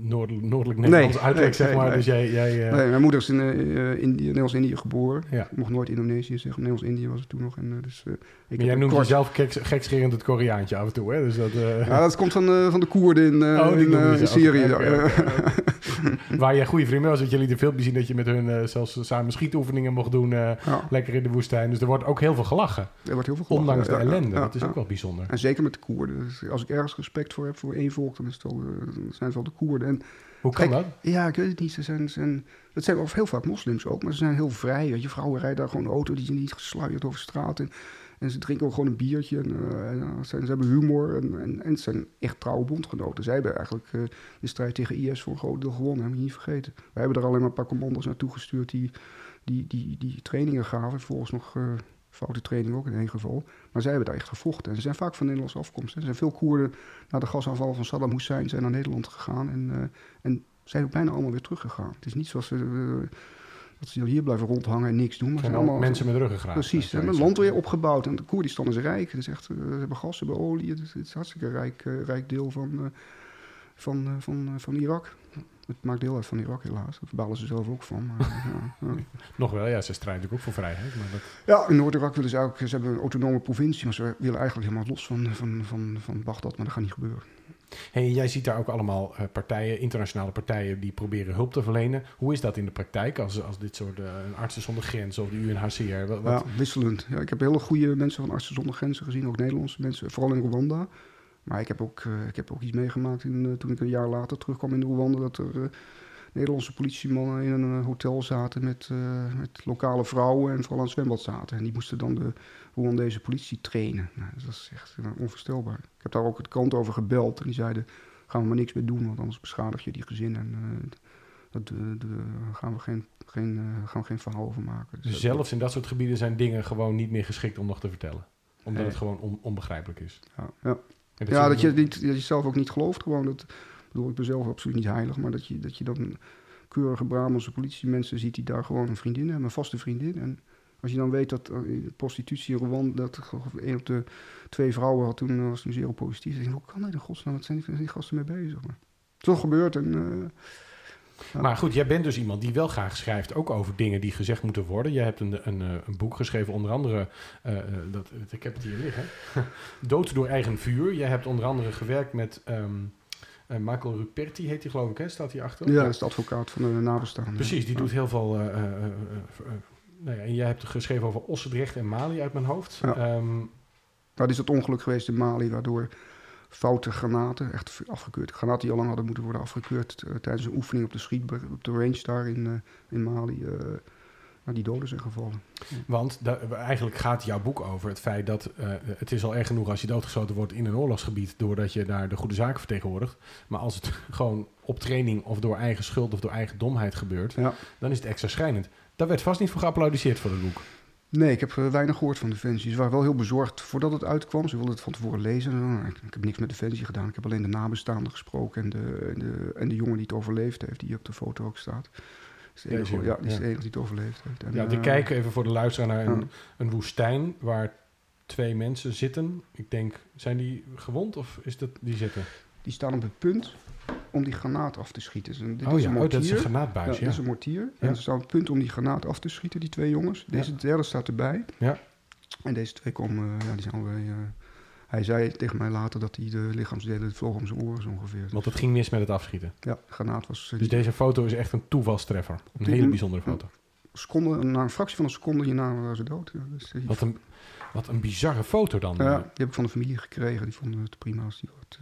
A: noordelijk, noordelijk Nederlands
B: Nee,
A: uitleg,
B: nee,
A: zeg maar.
B: nee.
A: Dus jij... jij eh,
B: Nee, mijn moeder is in eh, Indië, Nederlands-Indië geboren.
A: Ja.
B: Ik mocht nooit Indonesië zeggen. Nederlands-Indië was het toen nog. En, dus, ik
A: Maar jij noemt
B: kort-
A: jezelf geks, gekscherend het Koreaantje af en toe, hè? Dus dat,
B: Ja, dat komt van, van de Koerden in,
A: Oh,
B: in. Syrië.
A: Waar jij goede vriend mee was, dat jullie de filmpjes zien dat je met hun zelfs samen schietoefeningen mocht doen,
B: Ja,
A: lekker in de woestijn. Dus er wordt ook heel veel gelachen,
B: er wordt heel veel gelachen.
A: ondanks de
B: Ja,
A: ellende. dat is ook wel bijzonder.
B: En zeker met de Koerden. Dus als ik ergens respect voor heb voor één volk, dan, is het dan zijn het wel de Koerden. En
A: Hoe kan
B: Kijk,
A: dat?
B: Ja, ik weet het niet. Ze zijn, ze zijn, het zijn heel vaak moslims ook, maar ze zijn heel vrij. Je, vrouwen rijden daar gewoon een auto, die zijn niet gesluierd over straat. En, en ze drinken ook gewoon een biertje. En, eh, en, eh, ze, ze hebben humor en, en, en het zijn echt trouwe bondgenoten. Zij hebben eigenlijk eh, de strijd tegen IS voor een groot deel gewonnen, heb je niet vergeten. Wij hebben er alleen maar een paar commando's naartoe gestuurd die, die, die, die trainingen gaven. Vervolgens nog training ook in één geval. Maar zij hebben daar echt gevochten. En ze zijn vaak van Nederlandse afkomst. Er zijn veel Koerden na de gasaanval van Saddam Hussein zijn naar Nederland gegaan. En, eh, en zijn ook bijna allemaal weer teruggegaan. Het is niet zoals ze, eh, dat ze hier blijven rondhangen en niks doen. Maar ze
A: zijn
B: zijn
A: allemaal
B: allemaal
A: mensen met ruggengraat.
B: Precies, ze hebben een land weer opgebouwd. En de Koerdistan is rijk. Het is echt, eh, ze hebben gas, ze hebben olie. Het is, het hartstikke rijk, eh, rijk deel van, eh, van, eh, van, eh, van Irak. Het maakt deel uit van Irak helaas. Daar balen ze zelf ook van. Maar, ja, ja.
A: Nog wel, ja, ze strijden natuurlijk ook voor vrijheid. Maar dat,
B: Ja, in Noord-Irak willen ze ook, ze hebben een autonome provincie, maar ze willen eigenlijk helemaal los van, van, van, van Bagdad, maar dat gaat niet gebeuren.
A: Hey, jij ziet daar ook allemaal uh, partijen, internationale partijen, die proberen hulp te verlenen. Hoe is dat in de praktijk als, als dit soort uh, Artsen zonder Grenzen of de UNHCR?
B: Wat, wat... Ja, wisselend. Ja, ik heb hele goede mensen van Artsen zonder Grenzen gezien, ook Nederlandse mensen, vooral in Rwanda. Maar ik heb ook, uh, ik heb ook iets meegemaakt in, toen ik een jaar later terugkwam in Rwanda, dat er Nederlandse politiemannen in een hotel zaten met, met lokale vrouwen en vooral aan het zwembad zaten. En die moesten dan de Rwandese politie trainen. Nou, dat is echt onvoorstelbaar. Ik heb daar ook het kant over gebeld en die zeiden, gaan we maar niks meer doen, want anders beschadig je die gezin en uh, dat gaan, we geen, geen, gaan we geen verhaal over maken.
A: Dus zelfs in dat soort gebieden zijn dingen gewoon niet meer geschikt om nog te vertellen? Omdat het gewoon on, onbegrijpelijk is?
B: Ja, ja. Dat, ja, dat, je, niet, dat je zelf ook niet gelooft gewoon. Dat, bedoel, ik ben zelf absoluut niet heilig, maar dat je, dat je dan keurige Brabantse politiemensen ziet die daar gewoon een vriendin hebben, een vaste vriendin. En als je dan weet dat in prostitutie in Rwanda, dat één op de twee vrouwen had toen, was toen zeer positief. Ik denk, hoe kan dat in godsnaam? Wat zijn die, gasten mee bezig? Maar toch gebeurt en... Uh,
A: Maar goed, jij bent dus iemand die wel graag schrijft, ook over dingen die gezegd moeten worden. Jij hebt een, een, een boek geschreven, onder andere, uh, dat, ik heb het hier liggen, Dood door eigen vuur. Jij hebt onder andere gewerkt met um, uh, Michael Ruperti, heet hij geloof ik, hè? staat hier achter?
B: Ja, dat is de advocaat van de nabestaanden.
A: Precies, die doet heel veel nou ja, en jij hebt geschreven over Ossendrecht en Mali uit mijn hoofd. Ja. Um,
B: nou, is het ongeluk geweest in Mali, waardoor foute granaten, echt afgekeurd, granaten die al lang hadden moeten worden afgekeurd uh, tijdens een oefening op de schiet op de range daar in, uh, in Mali, uh, die doden zijn gevallen.
A: Want eigenlijk gaat jouw boek over het feit dat het is al erg genoeg als je doodgeschoten wordt in een oorlogsgebied doordat je daar de goede zaken vertegenwoordigt. Maar als het gewoon op training of door eigen schuld of door eigen domheid gebeurt, ja. dan is het extra schrijnend. Daar werd vast niet voor geapplaudisseerd voor het boek.
B: Nee, ik heb eh, weinig gehoord van Defensie. Ze waren wel heel bezorgd voordat het uitkwam. Ze wilden het van tevoren lezen. Nou, ik, ik, heb niks met Defensie gedaan. Ik heb alleen de nabestaanden gesproken en de, en de, en de jongen die het overleefd heeft, die op de foto ook staat. Is de enige, ja, die is de enige die het overleefd heeft.
A: En, ja, die uh, kijken even voor de luisteraar naar een, een woestijn waar twee mensen zitten. Ik denk, zijn die gewond of is dat die zitten?
B: Die staan op het punt om die granaat af te schieten. Dus dit
A: oh is ja, een mortier. Oh, dat is een granaatbuis,
B: ja. Dat is een mortier. Ja. En ze staan op het punt om die granaat af te schieten, die twee jongens. Deze derde staat erbij. Ja. En deze twee komen, uh, ja, die zijn alweer... Uh, hij zei tegen mij later dat hij de lichaamsdelen vlogen om zijn oren zo ongeveer.
A: Want het ging mis met het afschieten?
B: Ja, granaat was...
A: Uh, dus deze foto is echt een toevalstreffer? Een hele bijzondere foto?
B: Seconde, na een fractie van een seconde hierna waren ze dood.
A: Dus wat, een, wat een bizarre foto dan.
B: Ja, die heb ik van de familie gekregen. Die vonden het prima als die wat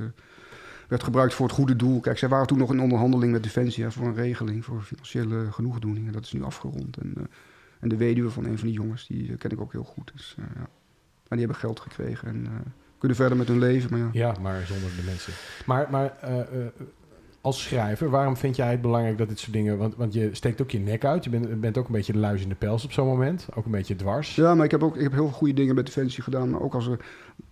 B: werd gebruikt voor het goede doel. Kijk, zij waren toen nog in onderhandeling met Defensie voor een regeling voor financiële genoegdoeningen. Dat is nu afgerond. En, uh, en de weduwe van een van die jongens, die uh, ken ik ook heel goed. Dus, uh, ja. Maar die hebben geld gekregen en kunnen verder met hun leven. Maar ja.
A: ja, maar zonder de mensen. Maar, maar als schrijver, waarom vind jij het belangrijk dat dit soort dingen... Want, want je steekt ook je nek uit. Je bent, bent ook een beetje de luis in de pels op zo'n moment. Ook een beetje dwars.
B: Ja, maar ik heb ook ik heb heel veel goede dingen met Defensie gedaan. Maar ook als er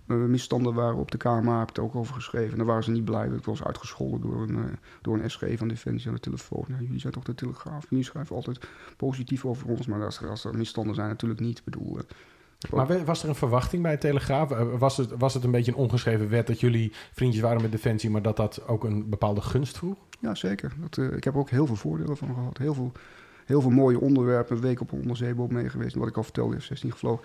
B: uh, misstanden waren op de KMA, heb ik het ook over geschreven. En daar waren ze niet blij. Ik was uitgescholden door een, uh, door een SG van Defensie aan de telefoon. Ja, jullie zijn toch de Telegraaf? Jullie schrijven altijd positief over ons. Maar als, als er misstanden zijn, natuurlijk niet. Ik bedoel... Uh,
A: maar was er een verwachting bij Telegraaf? Was het, was het een beetje een ongeschreven wet dat jullie vriendjes waren met Defensie, maar dat dat ook een bepaalde gunst vroeg?
B: Ja, zeker. Dat, uh, ik heb er ook heel veel voordelen van gehad. Heel veel, heel veel mooie onderwerpen. Een week op een onderzeeboot mee geweest. Wat ik al vertelde, F-16 gevlogen.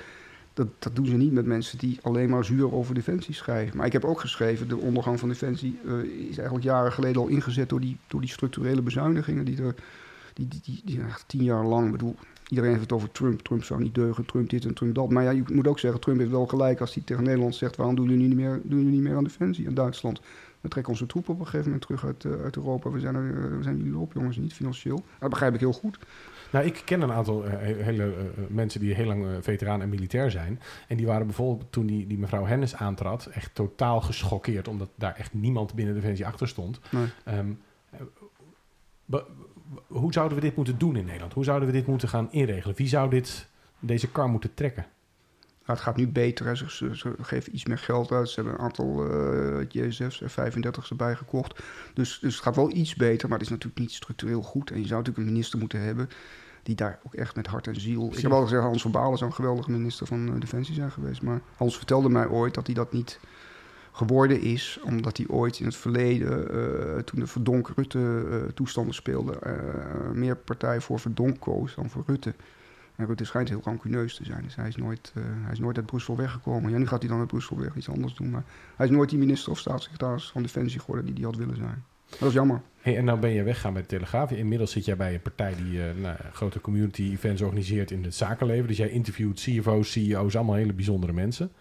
B: Dat, dat doen ze niet met mensen die alleen maar zuur over Defensie schrijven. Maar ik heb ook geschreven, de ondergang van Defensie uh, is eigenlijk jaren geleden al ingezet door die, door die structurele bezuinigingen die er die, die, die, die echt tien jaar lang, bedoel, iedereen heeft het over Trump. Trump zou niet deugen, Trump dit en Trump dat. Maar ja, je moet ook zeggen, Trump heeft wel gelijk als hij tegen Nederland zegt, waarom doen jullie niet meer, doen jullie niet meer aan defensie in Duitsland? We trekken onze troepen op een gegeven moment terug uit, uh, uit Europa. We zijn, er, we zijn jullie op, jongens, niet financieel. Dat begrijp ik heel goed.
A: Nou, ik ken een aantal uh, hele uh, mensen die heel lang veteraan en militair zijn. En die waren bijvoorbeeld toen die, die mevrouw Hennis aantrad, echt totaal geschokkeerd, omdat daar echt niemand binnen Defensie achter stond. Nee. Um, hoe zouden we dit moeten doen in Nederland? Hoe zouden we dit moeten gaan inregelen? Wie zou dit, deze kar moeten trekken?
B: Nou, het gaat nu beter. Ze, ze, ze, geven iets meer geld uit. Ze hebben een aantal uh, JSF's, F-35's erbij gekocht. Dus, dus het gaat wel iets beter, maar het is natuurlijk niet structureel goed. En je zou natuurlijk een minister moeten hebben die daar ook echt met hart en ziel... Ik heb al gezegd, Hans van Balen zou een geweldige minister van uh, Defensie zijn geweest. Maar Hans vertelde mij ooit dat hij dat niet geworden is, omdat hij ooit in het verleden, uh, toen de Verdonk-Rutte-toestanden speelden, meer partij voor Verdonk koos dan voor Rutte. En Rutte schijnt heel rancuneus te zijn. Dus hij is nooit, hij is nooit uit Brussel weggekomen. Ja, nu gaat hij dan uit Brussel weg iets anders doen. Maar hij is nooit die minister of staatssecretaris van Defensie geworden die hij had willen zijn. Dat is jammer.
A: Hey, en nou ben je weggaan bij de Telegraaf. Inmiddels zit jij bij een partij die nou, grote community events organiseert in het zakenleven. Dus jij interviewt CFO's, CEO's, allemaal hele bijzondere mensen.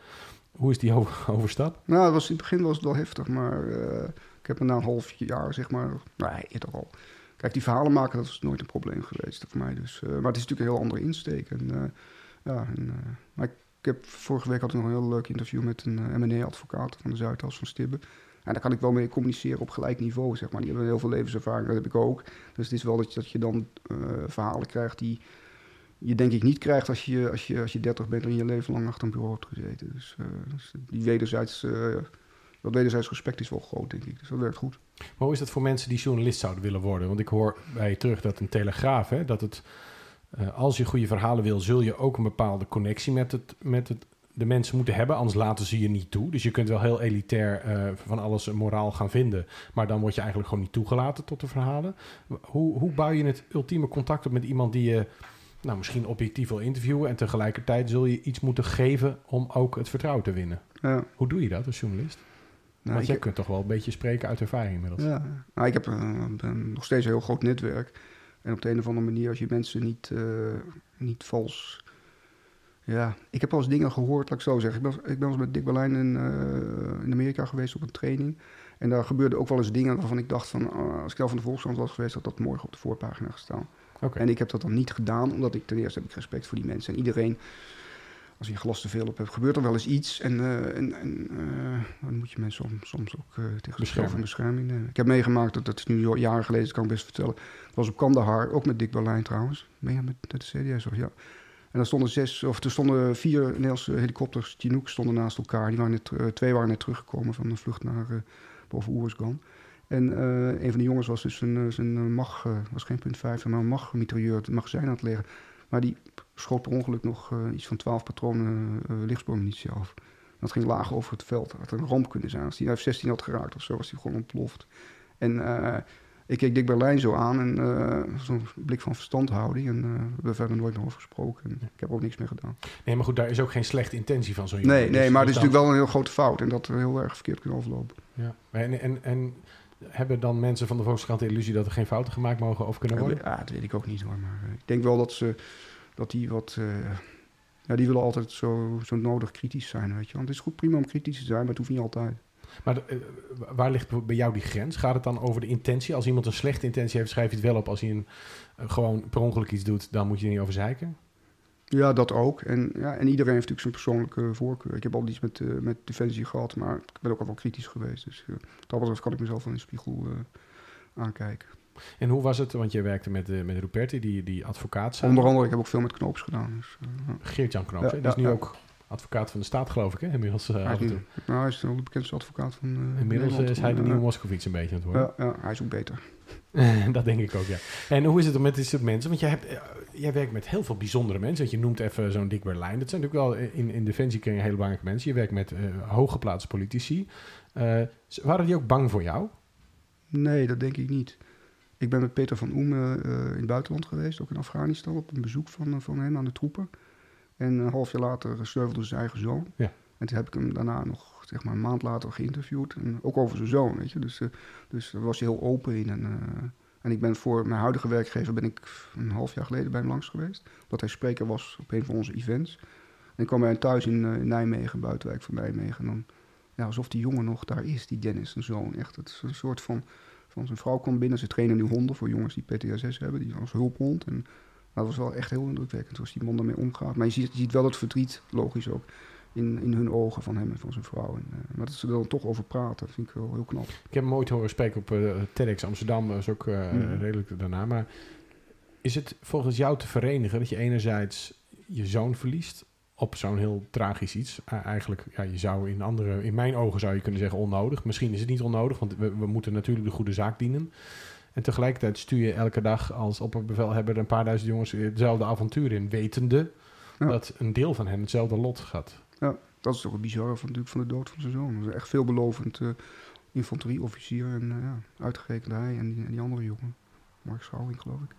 A: Hoe is die overstap?
B: Nou, was, in het begin was het wel heftig, maar uh, ik heb me na een half jaar, zeg maar, nee, eerder al. Kijk, die verhalen maken, dat is nooit een probleem geweest voor mij. Dus, uh, maar het is natuurlijk een heel andere insteek. En, ja, en, maar ik, heb vorige week had ik nog een heel leuk interview met een M&A-advocaat van de Zuidas van Stibbe. En daar kan ik wel mee communiceren op gelijk niveau, zeg maar. Die hebben heel veel levenservaring, dat heb ik ook. Dus het is wel dat je, dat je dan verhalen krijgt die je denk ik niet krijgt als je, als je, als je 30 bent en je leven lang achter een bureau hebt gezeten. Dus, uh, dus die wederzijds, uh, dat wederzijds respect is wel groot, denk ik. Dus dat werkt goed.
A: Maar hoe is dat voor mensen die journalist zouden willen worden? Want ik hoor bij je terug dat een telegraaf, hè, dat het, uh, als je goede verhalen wil, zul je ook een bepaalde connectie met het, met het de mensen moeten hebben, anders laten ze je niet toe. Dus je kunt wel heel elitair van alles moraal gaan vinden, maar dan word je eigenlijk gewoon niet toegelaten tot de verhalen. Hoe, hoe bouw je het ultieme contact op met iemand die je nou, misschien objectief wil interviewen en tegelijkertijd zul je iets moeten geven om ook het vertrouwen te winnen?
B: Ja.
A: Hoe doe je dat als journalist? Nou, Want jij kunt toch wel een beetje spreken uit ervaring inmiddels.
B: Ja, nou, ik heb nog steeds een heel groot netwerk. En op de een of andere manier, als je mensen niet, uh, niet vals ja, ik heb wel eens dingen gehoord, laat ik zo zeggen. Ik ben, ik ben eens met Dick Berlijn in, uh, in Amerika geweest op een training. En daar gebeurden ook wel eens dingen waarvan ik dacht van... Uh, als ik zelf van de Volkskrant was geweest, had dat morgen op de voorpagina gestaan.
A: Okay.
B: En ik heb dat dan niet gedaan, omdat ik ten eerste heb ik respect voor die mensen. En iedereen, als je een glas te veel op hebt, gebeurt er wel eens iets. En, uh, en, en dan moet je mensen soms, soms ook tegen zichzelf in bescherming nemen. Ik heb meegemaakt, dat, dat is nu jaren geleden, dat kan ik best vertellen. Ik was op Kandahar, ook met Dick Berlijn trouwens. Ben je met, met de CDS of ja... En er stonden zes, of er stonden vier Nederlandse helikopters, Chinook, stonden naast elkaar. Die waren net, uh, twee waren net teruggekomen van een vlucht naar uh, boven Oersgan. En uh, een van de jongens was dus een, zijn mag, was geen punt vijf, maar een mag mitrailleur het magazijn aan het leggen. Maar die schoot per ongeluk nog iets van twaalf patronen lichtsboommunitie af. Dat ging laag over het veld. Dat had een ramp kunnen zijn. Als die F-16 had geraakt of zo, was die gewoon ontploft. En ik keek Dick Berlijn zo aan en uh, zo'n blik van verstandhouding. En uh, we hebben verder nooit meer over gesproken. En ik heb ook niks meer gedaan.
A: Nee, maar goed, daar is ook geen slechte intentie van zo'n
B: Nee, nee, dus, maar het is natuurlijk wel een heel grote fout. En dat er heel erg verkeerd kunnen aflopen.
A: Ja, en, en, en hebben dan mensen van de Volkskrant de illusie dat er geen fouten gemaakt mogen of kunnen worden?
B: Ja, dat weet ik ook niet hoor. Maar ik denk wel dat ze dat die wat. Uh, ja, die willen altijd zo, zo nodig kritisch zijn, weet je. Want het is goed prima om kritisch te zijn, maar het hoeft niet altijd.
A: Maar uh, waar ligt bij jou die grens? Gaat het dan over de intentie? Als iemand een slechte intentie heeft, schrijf je het wel op. Als hij een, uh, gewoon per ongeluk iets doet, dan moet je er niet over zeiken?
B: Ja, dat ook. En, ja, en iedereen heeft natuurlijk zijn persoonlijke voorkeur. Ik heb al iets met, uh, met Defensie gehad, maar ik ben ook al wel kritisch geweest. Dus uh, dat betreft kan ik mezelf in de spiegel aankijken.
A: En hoe was het? Want je werkte met, met Ruperti, die, die advocaat.
B: Onder andere, ik heb ook veel met Knoops gedaan. Dus,
A: Geert-Jan Knoops, ja, die is nu ja. ook advocaat van de staat, geloof ik, hè? Inmiddels uh,
B: hij, is nu, nou, hij is wel de bekendste advocaat van uh,
A: Inmiddels is hij de nieuwe Moskovits een beetje aan het worden.
B: Ja, ja, hij is ook beter.
A: dat denk ik ook, ja. En hoe is het met dit soort mensen? Want jij, hebt, jij werkt met heel veel bijzondere mensen. Want je noemt even zo'n Dick Berlijn. Dat zijn natuurlijk wel in, in defensiekringen hele belangrijke mensen. Je werkt met uh, hooggeplaatste politici. waren die ook bang voor jou?
B: Nee, dat denk ik niet. Ik ben met Peter van Oem in het buitenland geweest, ook in Afghanistan, op een bezoek van, van hen aan de troepen. En een half jaar later sneuvelde zijn eigen zoon.
A: Ja.
B: En toen heb ik hem daarna nog, zeg maar, een maand later geïnterviewd. En ook over zijn zoon, weet je. Dus, uh, dus daar was hij heel open in. En, uh, en ik ben voor mijn huidige werkgever ben ik een half jaar geleden bij hem langs geweest. Omdat hij spreker was op een van onze events. En ik kwam bij hem thuis in, uh, in Nijmegen, buitenwijk van Nijmegen. En dan, ja, alsof die jongen nog daar is, die Dennis, zijn zoon. Echt, het is een soort van... van zijn vrouw kwam binnen, ze trainen nu honden voor jongens die PTSS hebben. Die als hulphond. En dat was wel echt heel indrukwekkend zoals die man daarmee omgaat. Maar je ziet, je ziet wel het verdriet, logisch ook, in, in hun ogen van hem en van zijn vrouw. En, uh, maar dat ze er dan toch over praten, vind ik wel heel knap.
A: Ik heb hem ooit horen spreken op uh, TEDx Amsterdam, dat is ook uh, mm. redelijk daarna. Maar is het volgens jou te verenigen dat je enerzijds je zoon verliest op zo'n heel tragisch iets? eigenlijk, ja, je zou in andere, in mijn ogen zou je kunnen zeggen onnodig. Misschien is het niet onnodig, want we, we moeten natuurlijk de goede zaak dienen. En tegelijkertijd stuur je elke dag als opperbevelhebber een paar duizend jongens hetzelfde avontuur in, wetende ja. dat een deel van hen hetzelfde lot gaat.
B: Ja, dat is toch het bizarre van, natuurlijk van de dood van zijn zoon. Dat is echt veelbelovend uh, infanterieofficier en uh, ja, uitgerekend hij en die, en die andere jongen. Mark Schouwing, geloof ik.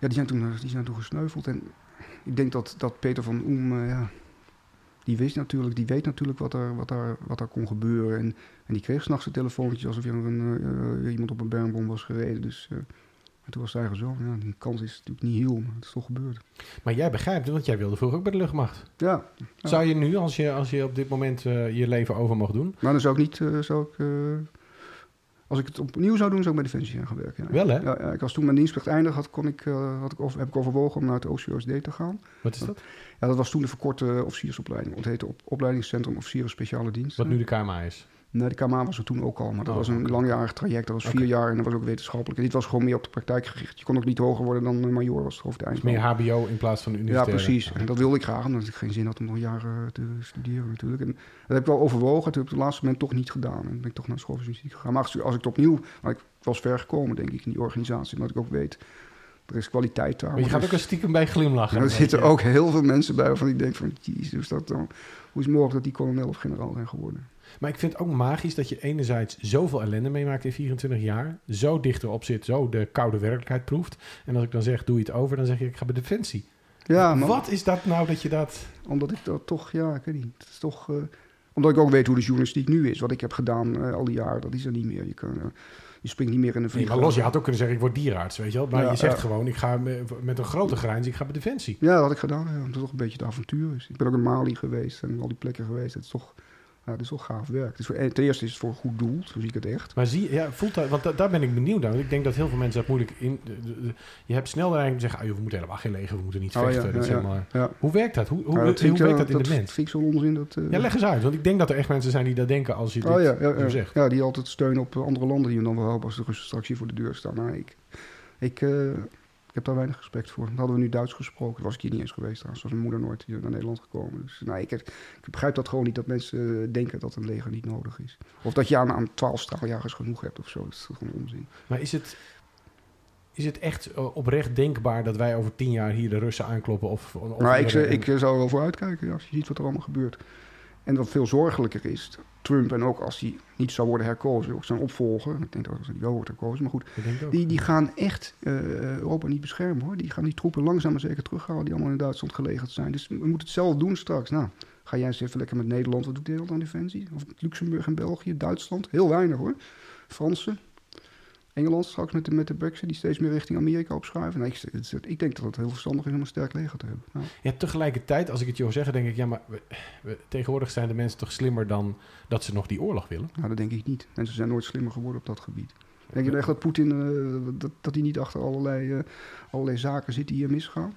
B: Ja, die zijn toen, eh, die zijn toen gesneuveld. En ik denk dat, dat Peter van Oem, ja, die wist natuurlijk, die weet natuurlijk wat er, wat er, wat er kon gebeuren. En, en die kreeg s'nachts een telefoontje alsof er een, eh, iemand op een bermbom was gereden. Dus uh, toen was het eigen zo. Ja, die kans is natuurlijk niet heel, maar het is toch gebeurd.
A: Maar jij begrijpt, want jij wilde vroeger ook bij de luchtmacht.
B: Ja. ja.
A: Zou je nu, als je, als je op dit moment je leven over mag doen?
B: Maar dan zou ik niet, zou ik als ik het opnieuw zou doen, zou ik bij Defensie gaan werken.
A: Ja. Wel hè?
B: Ja, ik was toen mijn dienstplicht eindig, had, kon ik, uh, had ik, of, heb ik overwogen om naar het OCOSD te gaan.
A: Wat is dat?
B: Ja, dat was toen de verkorte officiersopleiding. Het heette op, Opleidingscentrum Officieren Speciale Diensten.
A: Wat nu de KMA is?
B: Nee, de KMA was er toen ook al, maar dat oh, was een okay. langjarig traject. Dat was vier jaar en dat was ook wetenschappelijk. En dit was gewoon meer op de praktijk gericht. Je kon ook niet hoger worden dan major, was het hoofdeind.
A: Dus meer HBO in plaats van universitair.
B: Ja, precies. En dat wilde ik graag, omdat ik geen zin had om nog jaren te studeren natuurlijk. En dat heb ik wel overwogen. Dat heb ik op het laatste moment toch niet gedaan. En ben ik toch naar school van gegaan. Maar als, als ik het opnieuw... Maar ik was ver gekomen, denk ik, in die organisatie. Omdat ik ook weet... Er is kwaliteit daar.
A: Maar je gaat ook een stiekem bij glimlachen.
B: er zitten ook heel veel mensen bij waarvan ik denk van... Jezus, dat dan, hoe is het mogelijk dat die kolonel of generaal zijn geworden?
A: Maar ik vind het ook magisch dat je enerzijds zoveel ellende meemaakt in 24 jaar. Zo dichterop zit, zo de koude werkelijkheid proeft. En als ik dan zeg, doe je het over, dan zeg je, ik ga bij Defensie.
B: Ja, maar,
A: Wat is dat nou dat je dat...
B: Omdat ik dat toch, ja, ik weet niet. Het is toch... Uh, omdat ik ook weet hoe de journalistiek nu is. Wat ik heb gedaan uh, al die jaren, dat is er niet meer. Je, kan, uh, je springt niet meer in een vliegtuig.
A: Nee, maar los, je had ook kunnen zeggen, ik word dierarts, weet je wel. Maar ja, je zegt gewoon, ik ga met een grote grijns, ik ga bij Defensie.
B: Ja, dat had ik gedaan. Ja, omdat het toch een beetje het avontuur is. Ik ben ook in Mali geweest en al die plekken geweest. Het is toch ja, dat is wel gaaf werk. Dus voor, ten eerste is het voor een goed doel, zo zie ik het echt.
A: Maar zie ja, voelt dat, want da, daar ben ik benieuwd naar. Want ik denk dat heel veel mensen dat moeilijk in. De, de, de, je hebt snel de neiging te zeggen: ah, joh, we moeten helemaal geen leger, we moeten niet vechten. Oh, ja, ja, zeg maar. ja, Hoe werkt dat? Hoe, hoe, hoe, hoe werkt dat in de mens?
B: Vind ik onzin. Dat, uh,
A: ja, leg eens uit. Want ik denk dat er echt mensen zijn die dat denken als je dit oh, ja, ja. zegt.
B: Ja, die altijd steunen op andere landen die je dan wel helpen als de Russen straks hier voor de deur staan. Nou, ik, ik, uh, ik heb daar weinig respect voor. Dan hadden we nu Duits gesproken. was ik hier niet eens geweest trouwens. Was mijn moeder nooit hier naar Nederland gekomen. Dus nou, ik, ik, begrijp dat gewoon niet dat mensen denken dat een leger niet nodig is. Of dat je aan, aan 12 straaljagers genoeg hebt of zo. Dat is gewoon onzin.
A: Maar is het, is het echt oprecht denkbaar dat wij over tien jaar hier de Russen aankloppen? Of, of
B: nou, ik, ik, ik zou er wel voor uitkijken als je ziet wat er allemaal gebeurt. En wat veel zorgelijker is, Trump en ook als hij niet zou worden herkozen, ook zijn opvolger, ik denk dat hij wel wordt herkozen, maar goed, die, die gaan echt uh, Europa niet beschermen hoor. Die gaan die troepen langzaam maar zeker terughalen die allemaal in Duitsland gelegerd zijn. Dus we moeten het zelf doen straks. Nou, ga jij eens even lekker met Nederland, wat doet Nederland aan defensie? Of Luxemburg en België, Duitsland, heel weinig hoor. Fransen, Engeland straks met de, met de Brexit, die steeds meer richting Amerika opschuiven. Nee, ik, ik, denk dat het heel verstandig is om een sterk leger te hebben.
A: Ja. ja tegelijkertijd, als ik het hoor zeggen, denk ik, ja, maar we, we, tegenwoordig zijn de mensen toch slimmer dan dat ze nog die oorlog willen?
B: Nou, dat denk ik niet. Mensen zijn nooit slimmer geworden op dat gebied. Denk je echt dat Poetin, uh, dat, dat hij niet achter allerlei, uh, allerlei zaken zit die hier misgaan?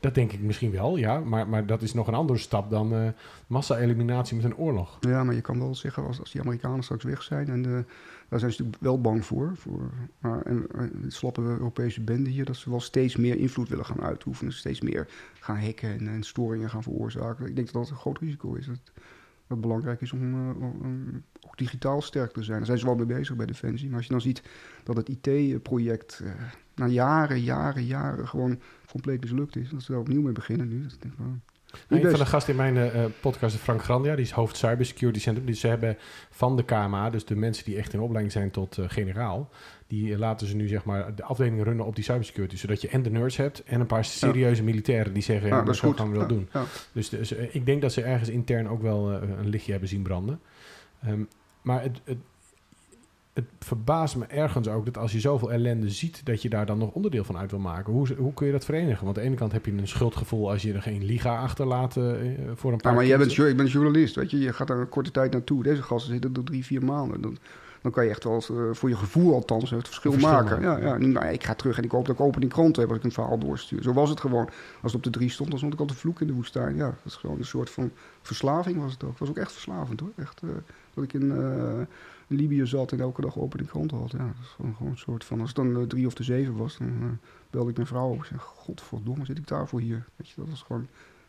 A: Dat denk ik misschien wel, ja. Maar, maar dat is nog een andere stap dan uh, massa-eliminatie met een oorlog.
B: Ja, maar je kan wel zeggen, als, als die Amerikanen straks weg zijn... en de, daar zijn ze natuurlijk wel bang voor. voor maar, en het slappe Europese bende hier... dat ze wel steeds meer invloed willen gaan uitoefenen. Steeds meer gaan hacken en, en storingen gaan veroorzaken. Ik denk dat dat een groot risico is. Dat, het belangrijk is om, uh, om, ook digitaal sterk te zijn. Daar zijn ze wel mee bezig bij Defensie. Maar als je dan ziet dat het IT-project uh, na jaren, jaren, jaren gewoon compleet mislukt is. Dat ze daar opnieuw mee beginnen nu. Dat denk ik
A: een van de gasten in mijn uh, podcast is Frank Grandia, die is hoofd Cybersecurity Center. Dus ze hebben van de KMA, dus de mensen die echt in opleiding zijn tot uh, generaal, die laten ze nu zeg maar de afdeling runnen op die cybersecurity. Zodat je en de nerds hebt en een paar serieuze militairen die zeggen, ja, ja dat is goed. gaan we wel doen. Dus, dus uh, ik denk dat ze ergens intern ook wel een lichtje hebben zien branden. Um, maar het, het, het verbaast me ergens ook dat als je zoveel ellende ziet, dat je daar dan nog onderdeel van uit wil maken. Hoe, hoe kun je dat verenigen? Want aan de ene kant heb je een schuldgevoel als je er geen liga achterlaat uh, voor een paar.
B: Ja, maar jij bent, ik ben journalist, weet je, je gaat daar een korte tijd naartoe. Deze gasten zitten er drie, vier maanden. Dan, dan kan je echt wel uh, voor je gevoel althans het verschil, verschil maken. maken. Ja, ja. Nou, ik ga terug en ik hoop dat ik open die krant heb als ik een verhaal doorstuur. Zo was het gewoon. Als het op de drie stond, dan stond ik altijd vloek in de woestijn. Ja, dat is gewoon een soort van verslaving was het ook. Het was ook echt verslavend hoor. Echt, uh, dat ik in in Libië zat en elke dag open de krant had. Ja, dat is gewoon, gewoon een soort van... Als het dan de drie of de zeven was, dan uh, belde ik mijn vrouw op. Ik zei, godverdomme, zit ik daarvoor hier? Weet je, dat was gewoon,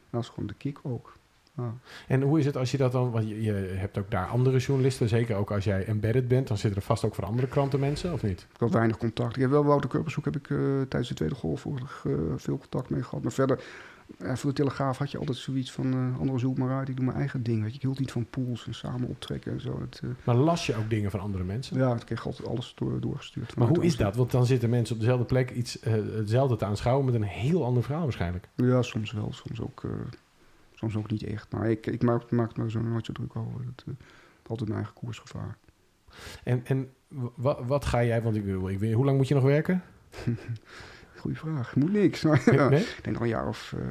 B: dat was gewoon de kick ook. Ja.
A: En hoe is het als je dat dan... Want je, je hebt ook daar andere journalisten. Zeker ook als jij embedded bent. Dan zitten er vast ook voor andere kranten mensen, of niet?
B: Ik had weinig contact. Ik heb wel Wouter heb ik eh, tijdens de Tweede Golf uh, veel contact mee gehad. Maar verder, voor de Telegraaf had je altijd zoiets van... Uh, andere zoek maar uit, ik doe mijn eigen ding. Weet je. Ik hield niet van pools en samen optrekken en zo. Het,
A: maar las je ook dingen van andere mensen?
B: Ja, ik kreeg altijd alles door, doorgestuurd.
A: Maar hoe is dat? Want dan zitten mensen op dezelfde plek iets, hetzelfde te aanschouwen... met een heel ander verhaal waarschijnlijk.
B: Ja, soms wel. Soms ook, soms ook niet echt. Maar ik, ik maak, maak me zo nooit zo druk over. Het, altijd mijn eigen koersgevaar.
A: En, en wat, ga jij, want ik ik hoe lang moet je nog werken?
B: Goeie vraag. Moet niks. Maar, nee? Ik denk nog een jaar of... Uh,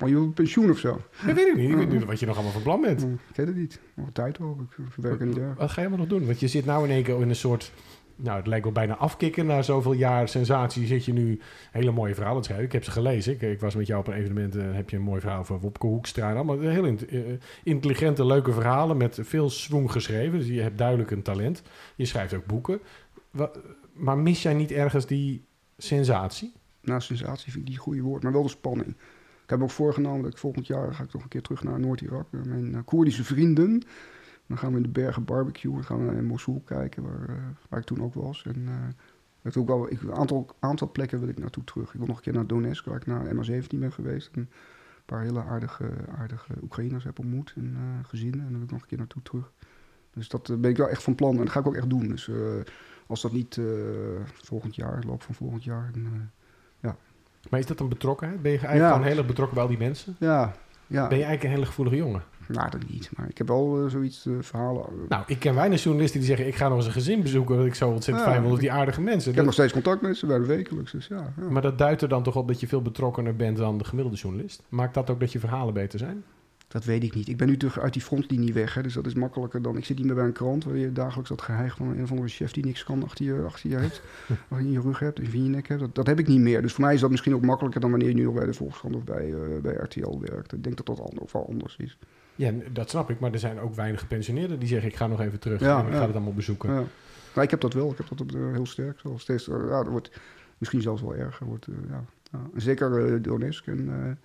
B: maar je pensioen of zo?
A: Dat weet ik niet. Ik weet niet wat je nog allemaal van plan bent.
B: Ik weet het niet. Nog tijd hoop ik. Niet
A: Wat ga je maar nog doen? Want je zit nou in één keer in een soort nou, het lijkt wel bijna afkicken. Na zoveel jaar sensatie zit je nu hele mooie verhalen te schrijven. Ik heb ze gelezen. Ik, ik was met jou op een evenement en heb je een mooi verhaal over Wopke Hoekstra. Allemaal heel in, uh, intelligente, leuke verhalen met veel swing geschreven. Dus je hebt duidelijk een talent. Je schrijft ook boeken. Wat, maar mis jij niet ergens die sensatie?
B: Nou, sensatie vind ik niet een goede woord, maar wel de spanning. Ik heb ook voorgenomen dat ik volgend jaar ga ik nog een keer terug naar Noord-Irak. Mijn uh, Koerdische vrienden dan gaan we in de bergen barbecuen. Dan gaan we in Mosul kijken, waar, uh, waar ik toen ook was. En uh, ook wel, ik, een aantal, aantal plekken wil ik naartoe terug. Ik wil nog een keer naar Donetsk, waar ik naar MA17 ben geweest. En een paar hele aardige, aardige Oekraïners heb ontmoet en uh, gezinnen. En dan wil ik nog een keer naartoe terug. Dus dat ben ik wel echt van plan en dat ga ik ook echt doen. Dus als dat niet volgend jaar, loop van volgend jaar, en, ja.
A: Maar is dat een betrokkenheid? Ben je eigenlijk ja. gewoon heel erg betrokken bij al die mensen?
B: Ja, ja.
A: Ben je eigenlijk een hele gevoelige jongen?
B: Nou, dat niet. Maar ik heb wel uh, zoiets verhalen.
A: Nou, ik ken weinig journalisten die zeggen... ik ga nog eens een gezin bezoeken... dat ik zo ontzettend fijn vond of die aardige mensen. Ik
B: heb nog steeds contact met ze, bij de wekelijks. Dus ja,
A: Maar dat duidt er dan toch op dat je veel betrokkener bent... dan de gemiddelde journalist? Maakt dat ook dat je verhalen beter zijn?
B: Dat weet ik niet. Ik ben nu terug uit die frontlinie weg. Hè, dus dat is makkelijker dan... Ik zit niet meer bij een krant... waar je dagelijks dat geheig van een of andere chef... die niks kan achter je, achter je hebt. of in je rug hebt, of in je nek hebt. Dat, dat, heb ik niet meer. Dus voor mij is dat misschien ook makkelijker... dan wanneer je nu al bij de Volkskrant of bij, uh, bij RTL werkt. Ik denk dat dat al, wel anders is.
A: Ja, dat snap ik. Maar er zijn ook weinig gepensioneerden die zeggen... ik ga nog even terug ja, en ik ja. ga het allemaal bezoeken. Ja.
B: Maar ik heb dat wel. Ik heb dat op, uh, heel sterk. Zo. Steeds, uh, ja, dat wordt misschien zelfs wel erger. Wordt, ja. Ja. Zeker Donetsk en,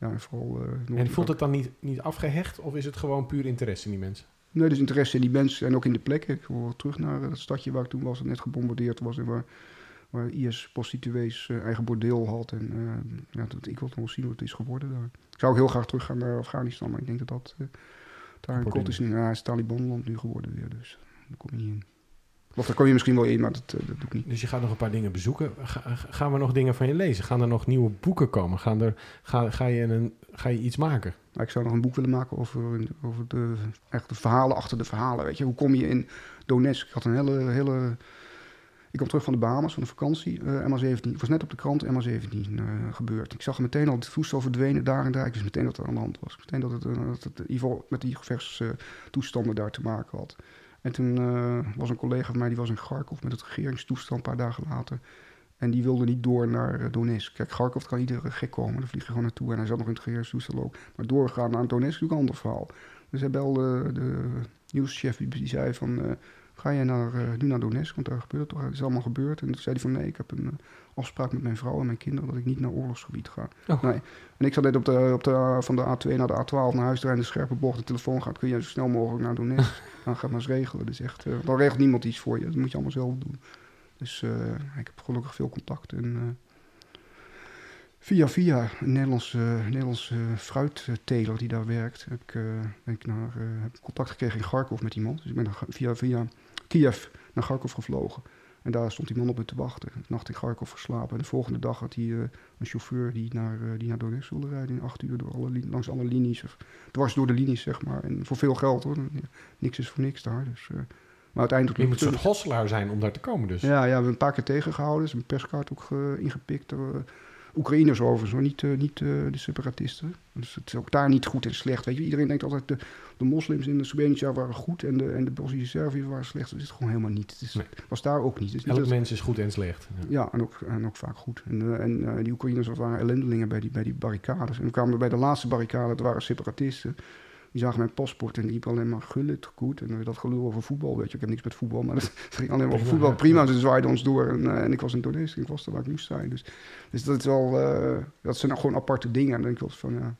B: ja, en vooral...
A: en voelt het dan niet, niet afgehecht? Of is het gewoon puur interesse in die mensen?
B: Nee, dus interesse in die mensen en ook in de plekken. Ik wil terug naar het stadje waar ik toen was... dat net gebombardeerd was en waar waar IS-prostituees uh, eigen bordeel had. En ja, dat, ik wil nog wel zien hoe het is geworden daar. Ik zou ook heel graag terug gaan naar Afghanistan, maar ik denk dat dat daar een kot is. Ja, het is Taliban-land nu geworden weer, dus daar kom je niet in. Of daar kom je misschien wel in, maar dat, dat doe ik niet.
A: Dus je gaat nog een paar dingen bezoeken. Ga, gaan we nog dingen van je lezen? Gaan er nog nieuwe boeken komen? Gaan er, ga, ga, je een, ga je iets maken?
B: Nou, ik zou nog een boek willen maken over, over de, echt de verhalen achter de verhalen. Weet je, hoe kom je in Donetsk? Ik had een hele, hele ik kwam terug van de Bahamas, van de vakantie, uh, MA17. Het was net op de krant MA17 uh, gebeurd. Ik zag meteen al het voedsel verdwenen daar en daar. Ik wist meteen dat er aan de hand was. Meteen dat het, uh, dat het met die gevechtstoestanden daar te maken had. En toen was een collega van mij, die was in Kharkov met het regeringstoestand een paar dagen later. En die wilde niet door naar Donetsk. Kijk, Kharkov kan iedere gek komen, daar vlieg je gewoon naartoe. En hij zat nog in het regeringstoestand ook. Maar doorgaan naar Donetsk is natuurlijk een ander verhaal. Dus hij belde de nieuwschef, die, zei van ga je naar, uh, nu naar Donetsk, want daar gebeurt het toch, het is allemaal gebeurd. En toen zei hij van nee, ik heb een uh, afspraak met mijn vrouw en mijn kinderen dat ik niet naar oorlogsgebied ga. Oh. Nee. En ik zat net op de, op de, van de A2 naar de A12 naar huis rijden, de scherpe bocht, de telefoon gaat, kun je zo snel mogelijk naar Donetsk. dan gaat maar eens regelen. Dus echt, uh, dan regelt niemand iets voor je, dat moet je allemaal zelf doen. Dus ik heb gelukkig veel contact en Via via een Nederlandse, Nederlandse fruitteler die daar werkt, heb ik, uh, ben ik naar, uh, heb contact gekregen in Kharkov met iemand. Dus ik ben via, via Kiev naar Kharkov gevlogen. En daar stond die man op me te wachten. Ik nacht in Kharkov geslapen. En de volgende dag had hij uh, een chauffeur die naar, die naar Donetsk wilde rijden in acht uur door alle langs alle linies. Of dwars door de linies, zeg maar. En voor veel geld hoor. Niks is voor niks daar. Dus, maar uiteindelijk...
A: Je moet een soort hosselaar zijn om daar te komen dus.
B: Ja, ja we hebben een paar keer tegengehouden. is een perskaart ook ingepikt. Oekraïners overigens, maar niet, uh, niet uh, de separatisten. Dus het is ook daar niet goed en slecht. Weet je, iedereen denkt altijd de, de moslims in de Srebrenica waren goed en de, en de Bosnische Serviërs waren slecht. Dat is gewoon helemaal niet. Het is, nee. was daar ook niet. Het
A: Elk mens is goed en slecht.
B: Ja, ja en, ook, en ook vaak goed. En, uh, en die Oekraïners waren ellendelingen bij die, bij die barricades. En we kwamen bij de laatste barricade, dat waren separatisten. Die zagen mijn paspoort en die liep alleen maar gullet goed. En dat gelul over voetbal, weet je. Ik heb niks met voetbal, maar het ging alleen maar over voetbal. Prima, ze zwaaiden ons door. En, uh, en ik was in Donetsk, ik was er waar ik moest zijn. Dus, dus dat is wel, uh, dat zijn gewoon aparte dingen. En dan denk ik wel van, ja,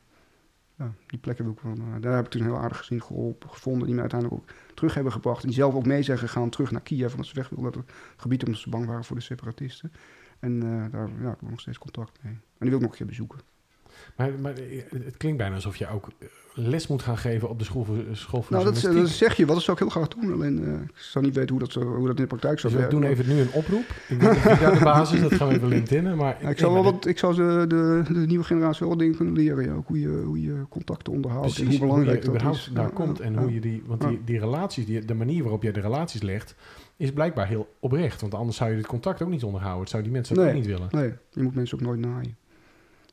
B: ja, die plekken wil ik wel. eh, daar heb ik toen heel aardig gezien geholpen, gevonden. Die me uiteindelijk ook terug hebben gebracht. En die zelf ook mee zijn gegaan terug naar Kiev. Omdat ze weg wilden het gebied omdat ze bang waren voor de separatisten. En eh, daar ja, heb ik nog steeds contact mee. En die wil ik nog een keer bezoeken.
A: Maar, maar eh, het klinkt bijna alsof je ook eh, les moet gaan geven op de school voor, school voor
B: Nou, dat, zeg je wel. Dat zou ik heel graag doen. Alleen eh, ik zou niet weten hoe dat, zo, hoe dat in de praktijk zou
A: Dus we doen even nu een oproep. Ik weet niet ik de basis, dat gaan we even LinkedIn. Maar
B: Ja, ik zou, wel wat, ik zou de, de, de nieuwe generatie wel wat dingen kunnen leren. Ja. Ook hoe je, hoe je contacten onderhoudt
A: Precies,
B: en hoe belangrijk
A: je
B: dat is.
A: daar
B: Ja,
A: komt en
B: ja.
A: hoe je die... Want die, die relaties, die, de manier waarop jij de relaties legt... is blijkbaar heel oprecht. Want anders zou je dit contact ook niet onderhouden. Het zou die mensen ook niet willen.
B: Nee, je moet mensen ook nooit naaien.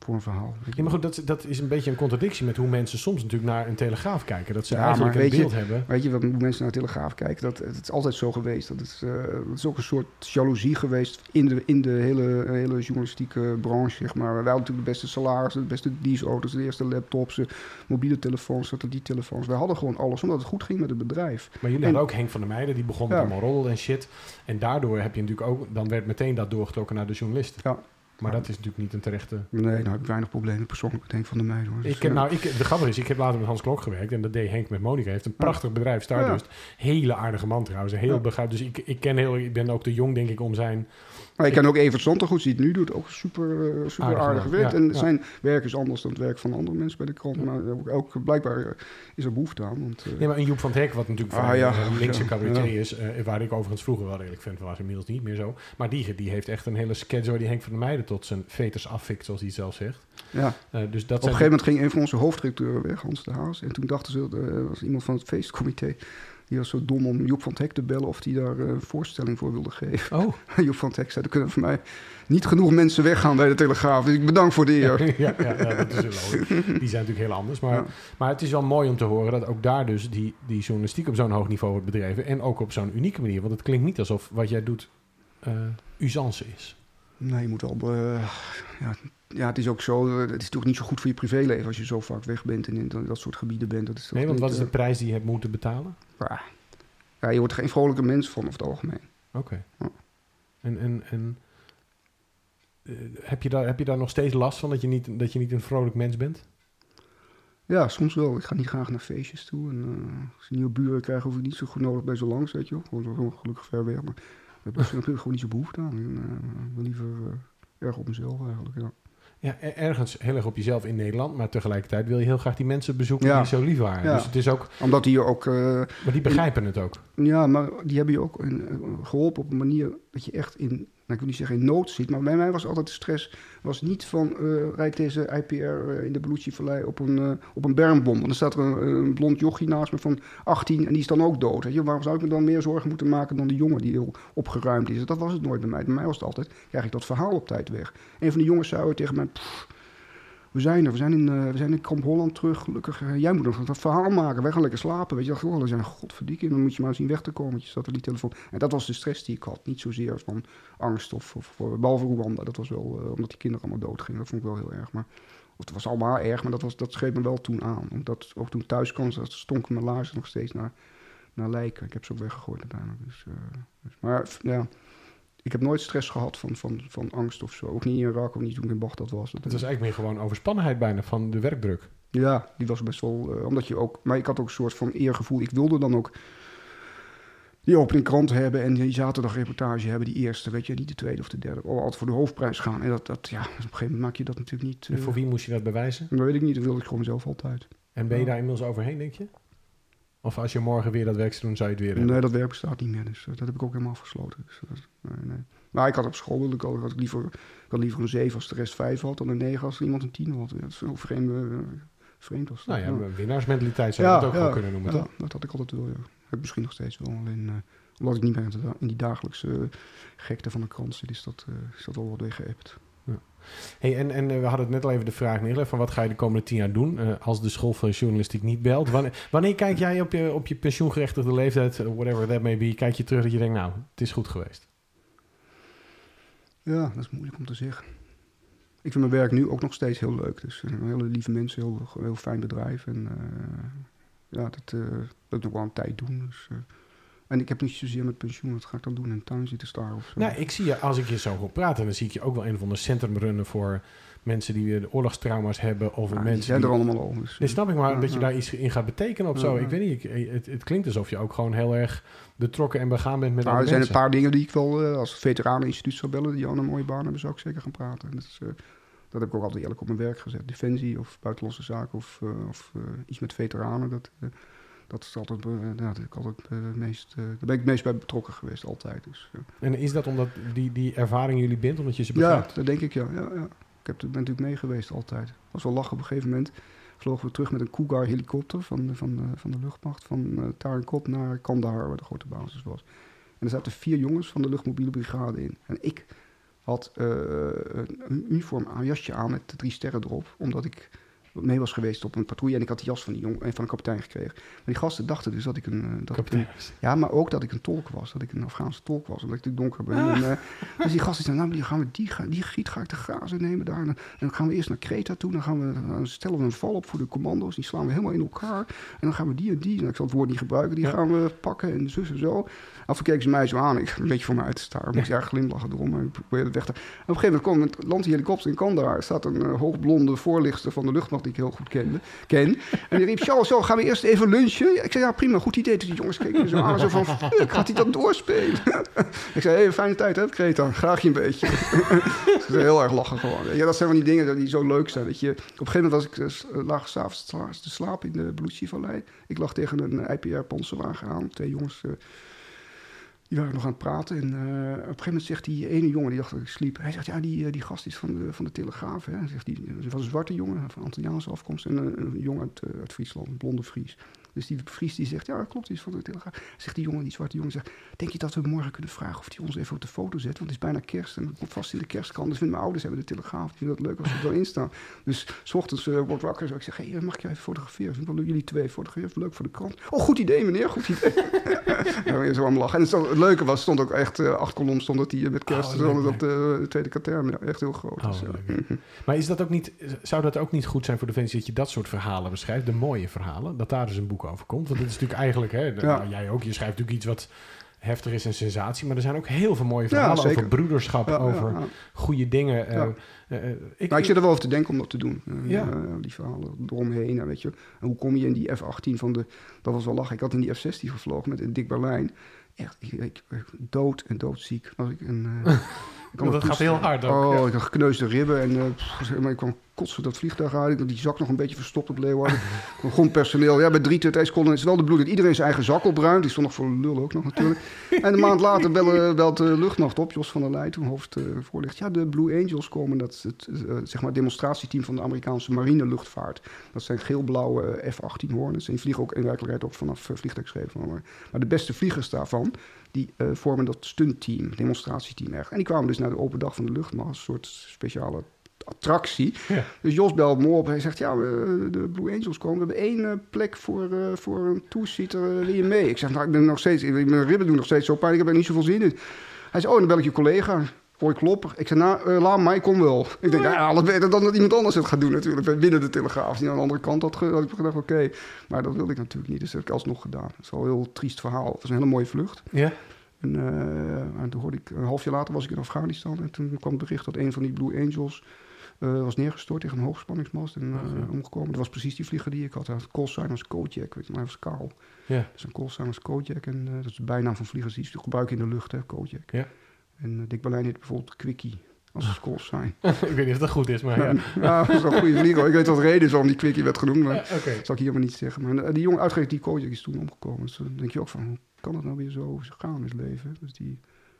B: Voor een verhaal.
A: Ja, maar goed, dat, dat is een beetje een contradictie met hoe mensen soms natuurlijk naar een telegraaf kijken. Dat ze
B: Ja,
A: eigenlijk een
B: je-
A: beeld hebben.
B: Weet je wat hoe mensen naar de Telegraaf kijken? Dat, het is altijd zo geweest. Dat is, eh, dat is ook een soort jaloezie geweest in de, in de hele, hele journalistieke branche. Zeg maar. Wij hadden natuurlijk de beste salarissen, de beste dieselauto's, de eerste laptops, de mobiele telefoons, satelliettelefoons. Wij hadden gewoon alles, omdat het goed ging met het bedrijf.
A: Maar jullie
B: En-
A: hadden ook Henk van der Meijden, die begon met allemaal roddel en shit. En daardoor heb je natuurlijk ook... Dan werd meteen dat doorgetrokken naar de journalisten.
B: Ja.
A: Maar dat is natuurlijk niet een terechte...
B: Nee, nou heb ik weinig problemen persoonlijk met Henk van der Meijden. Hoor. Dus,
A: Ik heb,
B: eh,
A: nou, ik, de grappige is, ik heb later met Hans Klok gewerkt en dat deed Henk met Monica. Hij heeft een prachtig bedrijf, Stardust. Hele aardige man trouwens, heel
B: Ja.
A: Dus ik, ik ken heel, ik ben ook te jong denk ik om zijn.
B: Maar ik ken ook Evert Zontergoed, die het nu doet. Ook super, eh, super
A: Aardig
B: aardig, werk.
A: ja,
B: en
A: ja.
B: zijn werk is anders dan het werk van andere mensen bij de krant.
A: Ja.
B: Maar ook, ook blijkbaar eh, is er behoefte aan. Want, eh,
A: Nee, maar een Joep van het Hek, wat natuurlijk
B: Ah,
A: van
B: ja.
A: een linkse
B: Ja,
A: cabaretier
B: ja.
A: is, waar ik overigens vroeger wel redelijk fan van was, inmiddels niet meer zo. Maar die, die heeft echt een hele sketch waar die Henk van der Meijden tot zijn veters afvikt, zoals hij zelf zegt.
B: ja.
A: Dus dat
B: Op een gegeven moment ging een van onze hoofddirecteuren weg, Hans de Haas. En toen dachten ze, er was iemand van het feestcomité... die was zo dom om Joep van het Hek te bellen... of die daar eh, een voorstelling voor wilde geven.
A: Oh,
B: Joep van het Hek zei, er kunnen voor mij niet genoeg mensen weggaan bij de Telegraaf. Dus ik bedank voor de eer.
A: ja, ja, ja, dat is wel. Die zijn natuurlijk heel anders. Maar, maar het is wel mooi om te horen dat ook daar dus die, die journalistiek op zo'n hoog niveau wordt bedreven. En ook op zo'n unieke manier. Want het klinkt niet alsof wat jij doet eh usance is.
B: Nee, je moet wel... eh, ja, ja, het is ook zo... het is natuurlijk niet zo goed voor je privéleven... als je zo vaak weg bent en in dat, soort gebieden bent. Dat is toch
A: Nee, want
B: niet,
A: wat is de
B: eh,
A: prijs die je hebt moeten betalen?
B: ja. ja, je wordt geen vrolijke mens van over het algemeen.
A: Oké.
B: Ja.
A: En, en, en eh, heb, je daar, heb je daar nog steeds last van dat je niet, dat je niet een vrolijk mens bent?
B: Ja, soms wel. Ik ga niet graag naar feestjes toe. En eh, als je nieuwe buren krijgt, hoef ik niet zo goed nodig bij zo langs, weet je wel. Gewoon zo gelukkig ver weg. Maar ik heb er gewoon niet zo behoefte aan. En, ik wil liever erg op mezelf eigenlijk, ja.
A: Ja, e- ergens heel erg op jezelf in Nederland, maar tegelijkertijd wil je heel graag die mensen bezoeken
B: Ja.
A: die zo lief waren.
B: Ja.
A: Dus het is ook,
B: Omdat die ook... eh,
A: maar die begrijpen het ook.
B: ja, maar die hebben je ook in, eh, geholpen op een manier dat je echt in... Nou, ik wil niet zeggen in nood zit, maar bij mij was altijd de stress... was niet van eh rijdt deze IPR eh, in de Belucci-vallei op een, eh, op een bermbom. Want dan staat er een, blond jochie naast me van 18 en die is dan ook dood. Je? Waarom zou ik me dan meer zorgen moeten maken dan de jongen die heel opgeruimd is? Dat was het nooit bij mij. Bij mij was het altijd, krijg ik dat verhaal op tijd weg. Een van de jongens ooit tegen mij... "Pff, we zijn er, we zijn in, eh, we zijn in Kamp Holland terug. Gelukkig, eh, jij moet nog dat verhaal maken. Wij gaan lekker slapen. Weet je, dacht, oh, we zijn godverdikke. Dan moet je maar zien weg te komen met je satelliettelefoon. En dat was de stress die ik had. Niet zozeer van angst of, of, behalve Rwanda. Dat was wel, eh, omdat die kinderen allemaal doodgingen. Dat vond ik wel heel erg. Maar, of het was allemaal erg, maar dat, was, dat schreef me wel toen aan. Omdat ook toen thuis kwam, stonken mijn laarzen nog steeds naar, naar lijken. Ik heb ze ook weggegooid uiteindelijk. Dus, dus, maar ja, ik heb nooit stress gehad van, van, van angst of zo. Ook niet in Irak, ook niet toen ik in Bagdad was. Dat,
A: Het was eigenlijk meer gewoon overspannenheid bijna van de werkdruk.
B: ja, die was best wel. eh, omdat je ook. Maar ik had ook een soort van eergevoel. Ik wilde dan ook. Die opening krant hebben en die zaterdagreportage hebben, die eerste, weet je, niet de tweede of de derde. Oh, altijd voor de hoofdprijs gaan. En dat, dat ja, op een gegeven moment maak je dat natuurlijk niet.
A: En
B: eh,
A: voor wie moest je dat bewijzen?
B: dat weet ik niet, dat wilde ik gewoon zelf altijd.
A: En ben je daar inmiddels overheen, denk je? Of als je morgen weer dat werk zou doen, zou je het weer hebben?
B: Nee, dat werk bestaat niet meer, dus dat heb ik ook helemaal afgesloten. Dus, dat- nee, nee. Maar ik had op school wilde ik had ik liever, ik had liever een 7 als de rest 5 had, dan een 9 als iemand een 10 had. Dat is vreemd, eh, vreemd als dat.
A: Nou ja,
B: ja.
A: winnaarsmentaliteit zou je dat ook wel kunnen noemen,
B: ja,
A: toch?
B: dat had ik altijd wel, ja. Heb misschien nog steeds wel. Alleen eh, omdat ik niet meer in die dagelijkse eh, gekte van de krant zit, is dat, is dat wel wat weggeëpt.
A: Hey, en, en eh, we hadden het net al even de vraag neergelegd van wat ga je de komende tien jaar doen eh, als de school van journalistiek niet belt. Wanneer, wanneer kijk jij op je, op je pensioengerechtigde leeftijd, eh, whatever that may be, kijk je terug dat je denkt, nou, het is goed geweest.
B: Ja, dat is moeilijk om te zeggen. Ik vind mijn werk nu ook nog steeds heel leuk. Dus hele lieve mensen, heel, heel fijn bedrijf. En ja, dat, wil ik wel een tijd doen. Dus, En ik heb niet zozeer met pensioen, wat ga ik dan doen? In de tuin zitten staren of zo?
A: Nou, ik zie je, als ik je zo hoor praten, dan zie ik je ook wel een of ander centrum runnen voor mensen die weer oorlogstrauma's hebben. Of
B: Ja, die
A: mensen
B: zijn er allemaal al. Dus,
A: Nee, snap ik, maar
B: Ja,
A: dat je daar iets in gaat betekenen of zo. Ik weet niet, ik- het, het klinkt alsof je ook gewoon heel erg betrokken en begaan bent met
B: Nou, er zijn een paar dingen die ik wel eh, als veteraneninstituut zou bellen, die al een mooie baan hebben, zou ik zeker gaan praten. En dat, is, eh, dat heb ik ook altijd eerlijk op mijn werk gezet. Defensie of buitenlandse zaken of, eh, of iets met veteranen. Dat, dat is altijd, eh, nou, dat ik altijd eh, het meest, eh, daar ben ik het meest bij betrokken geweest, altijd. Dus.
A: En is dat omdat die, die ervaring jullie bindt, omdat je ze
B: ja,
A: begrijpt?
B: dat denk ik ja. ja, ja. Ik heb, ben natuurlijk mee geweest altijd. was wel lachen op een gegeven moment. Vlogen we terug met een Cougar helikopter van, de- van, de, van de luchtmacht. Van uh, naar Kandahar, waar de grote basis was. En er zaten vier jongens van de luchtmobiele brigade in. En ik had een uniform, een jasje aan met de drie sterren erop. Omdat ik mee was geweest op een patrouille. En ik had die jas van, die jong, eh, van de kapitein gekregen. Maar die gasten dachten dus dat ik een... eh, dat ik een ja, maar ook dat ik een tolk was. Dat ik een Afghaanse tolk was. Omdat ik natuurlijk donker ben. En, uh, dus die gasten zeiden, nou, die, gaan we, die, die giet ga ik de grazen nemen daar. En dan gaan we eerst naar Kreta toe. Dan, gaan we, dan stellen we een val op voor de commando's. Die slaan we helemaal in elkaar. En dan gaan we die en die, nou, ik zal het woord niet gebruiken, die ja. gaan we pakken en zus en zo. Af en keken ze mij zo aan. Ik een beetje voor mij uit te staren. Ik moest erg glimlachen erom. Maar ik probeerde weg te... En op een gegeven moment landt die helikopter in Kandahar. Er staat een uh, hoogblonde voorlichter van de luchtmacht die ik heel goed kende, ken. En die riep, zo, zo, gaan we eerst even lunchen? Ik zei, ja, prima, goed idee. Dus die jongens keken zo aan. Zo van, gaat hij dat doorspelen? ik zei, hey, fijne tijd, hè, Kreta? Graag je een beetje. Ze zei, heel erg lachen gewoon. Ja, dat zijn van die dingen die zo leuk zijn. Dat je, op een gegeven moment was ik, uh, lag s'avonds te slapen in de Bloedsie-vallei. Ik lag tegen een IPR-panzerwagen aan. Twee jongens... Uh, die waren nog aan het praten. En uh, op een gegeven moment zegt die ene jongen, die dacht dat ik sliep. Hij zegt, ja, die, die gast is van de, van de Telegraaf. Hè. Zegt, die, was een zwarte jongen van Antilliaanse afkomst. En een, een jongen uit, uit Friesland, een blonde Fries. Dus die Fries die zegt, ja, klopt, die is van de Telegraaf. Zegt die jongen, die zwarte jongen, zegt, denk je dat we morgen kunnen vragen of hij ons even op de foto zet? Want het is bijna kerst en komt vast in de kerstkrant. Dus mijn ouders hebben de Telegraaf. Die vinden dat leuk als we erin staan. Dus s ochtends uh, wordt wakker. Zo ik zeg, hey, mag ik je even fotograferen? Ik wil jullie twee fotograferen. Leuk voor de krant. Oh, goed idee, meneer. Goed idee. ja, weer zo aan lachen. En het, het, leuke was, stond ook echt uh, acht kolom stond dat hij met kerst oh, stond op de, de tweede katern. Ja, echt heel groot.
A: Oh,
B: dus,
A: maar is dat ook niet, zou dat ook niet goed zijn voor de Defensie dat je dat soort verhalen beschrijft? De mooie verhalen. Dat daar dus een boek over komt. Want dit is natuurlijk eigenlijk, hè, de, ja. nou, jij ook, je schrijft natuurlijk iets wat heftig is en sensatie. Maar er zijn ook heel veel mooie verhalen ja, over broederschap, ja, over goede dingen. Uh,
B: uh, ik, nou, ik zit er wel over te denken om dat te doen. ja. die verhalen eromheen. weet je. En hoe kom je in die F-18 van de... Dat was wel lachen. Ik had in die F-16 gevlogen met Dick Berlijn. Echt, ik, ik, dood en doodziek was ik. En,
A: ik dat gaat heel hard ook.
B: Oh, ik had gekneusde ribben en uh, maar ik kwam kotsen dat vliegtuig uit. Ik had die zak nog een beetje verstopt op Leeuwarden. grondpersoneel, ja, bij 3 2 seconden is wel de bloed. Iedereen zijn eigen zak opruimt. Die stond nog voor lul ook nog natuurlijk. en een maand later bellen, belt de luchtmacht op. Jos van der Leij, toen hoofd uh, voorlicht. Ja, de Blue Angels komen. Dat is het uh, zeg maar demonstratieteam van de Amerikaanse marine luchtvaart. Dat zijn geel-blauwe F-18 Hornets. En die vliegen ook in werkelijkheid ook vanaf uh, vliegtuigschepen. Maar, maar de beste vliegers daarvan, die uh, vormen dat stuntteam, demonstratieteam echt. En die kwamen dus naar de open dag van de luchtmacht, een soort speciale attractie. Ja. Dus Jos belt me op. Hij zegt, ja, de Blue Angels komen. We hebben één uh, plek voor, uh, voor een. Uh, wil je mee? Ik zeg, nou, ik ben nog steeds... Mijn ribben doen nog steeds zo pijn. Ik heb er niet zoveel zin in. Hij zei, oh, dan bel ik je collega. Hoor ik kloppen. Ik zei, nou, laat mij, kom wel. Ik denk, ja, alles beter dan dat iemand anders het gaat doen natuurlijk. Binnen de Telegraaf. Die aan de andere kant had, had ik gedacht, oké. Okay. Maar dat wilde ik natuurlijk niet. Dus dat heb ik alsnog gedaan. Dat is wel een heel triest verhaal. Het was een hele mooie vlucht.
A: Ja.
B: En, uh, en toen hoorde ik, een half jaar later was ik in Afghanistan. En toen kwam het bericht dat een van die Blue Angels uh, was neergestort tegen een hoogspanningsmast en uh, oh, ja. omgekomen. Dat was precies die vlieger die ik had. Had callsign als Kojak, weet je, maar hij was kaal.
A: Ja.
B: Dus een callsign als Kojak en uh, dat is de bijnaam van vliegers die ze gebruiken in de lucht, hè, Kojak.
A: Ja.
B: En Dick Berlijn heet bijvoorbeeld Quickie als callsign.
A: ik weet niet of dat goed is, maar ja.
B: ja, dat is wel een goede. Ik weet wat de reden is waarom die Quickie werd genoemd, maar
A: ja, okay.
B: zal ik hier maar niet zeggen. Maar die jongen uitgerekend, die Kojak is toen omgekomen. Dus dan denk je ook van, hoe kan het nou weer zo gaan in het leven? Dus die...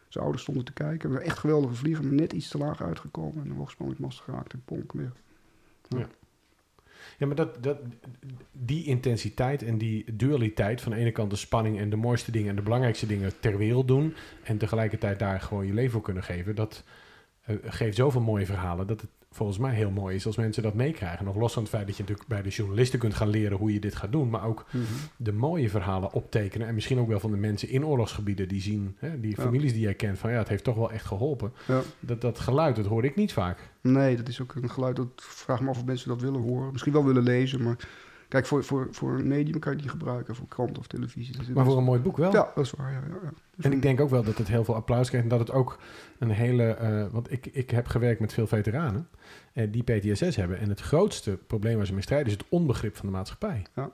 B: Zijn ouders stonden te kijken. We echt geweldige vlieger, maar net iets te laag uitgekomen. En een hoogspanningsmast geraakt en ponk weer.
A: Ja. ja. Ja, maar dat, dat, die intensiteit en die dualiteit van de ene kant de spanning en de mooiste dingen en de belangrijkste dingen ter wereld doen en tegelijkertijd daar gewoon je leven voor kunnen geven, dat uh, geeft zoveel mooie verhalen dat het volgens mij heel mooi is als mensen dat meekrijgen. Nog los van het feit dat je natuurlijk bij de journalisten kunt gaan leren hoe je dit gaat doen, maar ook
B: Mhm.
A: de mooie verhalen optekenen en misschien ook wel van de mensen in oorlogsgebieden die zien, hè, die
B: Ja.
A: families die jij kent, van ja, het heeft toch wel echt geholpen.
B: Ja.
A: Dat, dat geluid, dat hoor ik niet vaak.
B: Nee, dat is ook een geluid. Dat vraag me af of mensen dat willen horen. Misschien wel willen lezen, maar Kijk, voor, voor, voor een medium kan je niet gebruiken, voor krant of televisie. Is-
A: Maar voor een mooi boek wel.
B: Ja, dat is waar. Ja, ja. Dus
A: En ik denk ook wel dat het heel veel applaus krijgt. En dat het ook een hele... eh, want ik, ik heb gewerkt met veel veteranen eh, die PTSS hebben. En het grootste probleem waar ze mee strijden is het onbegrip van de maatschappij.
B: Ja.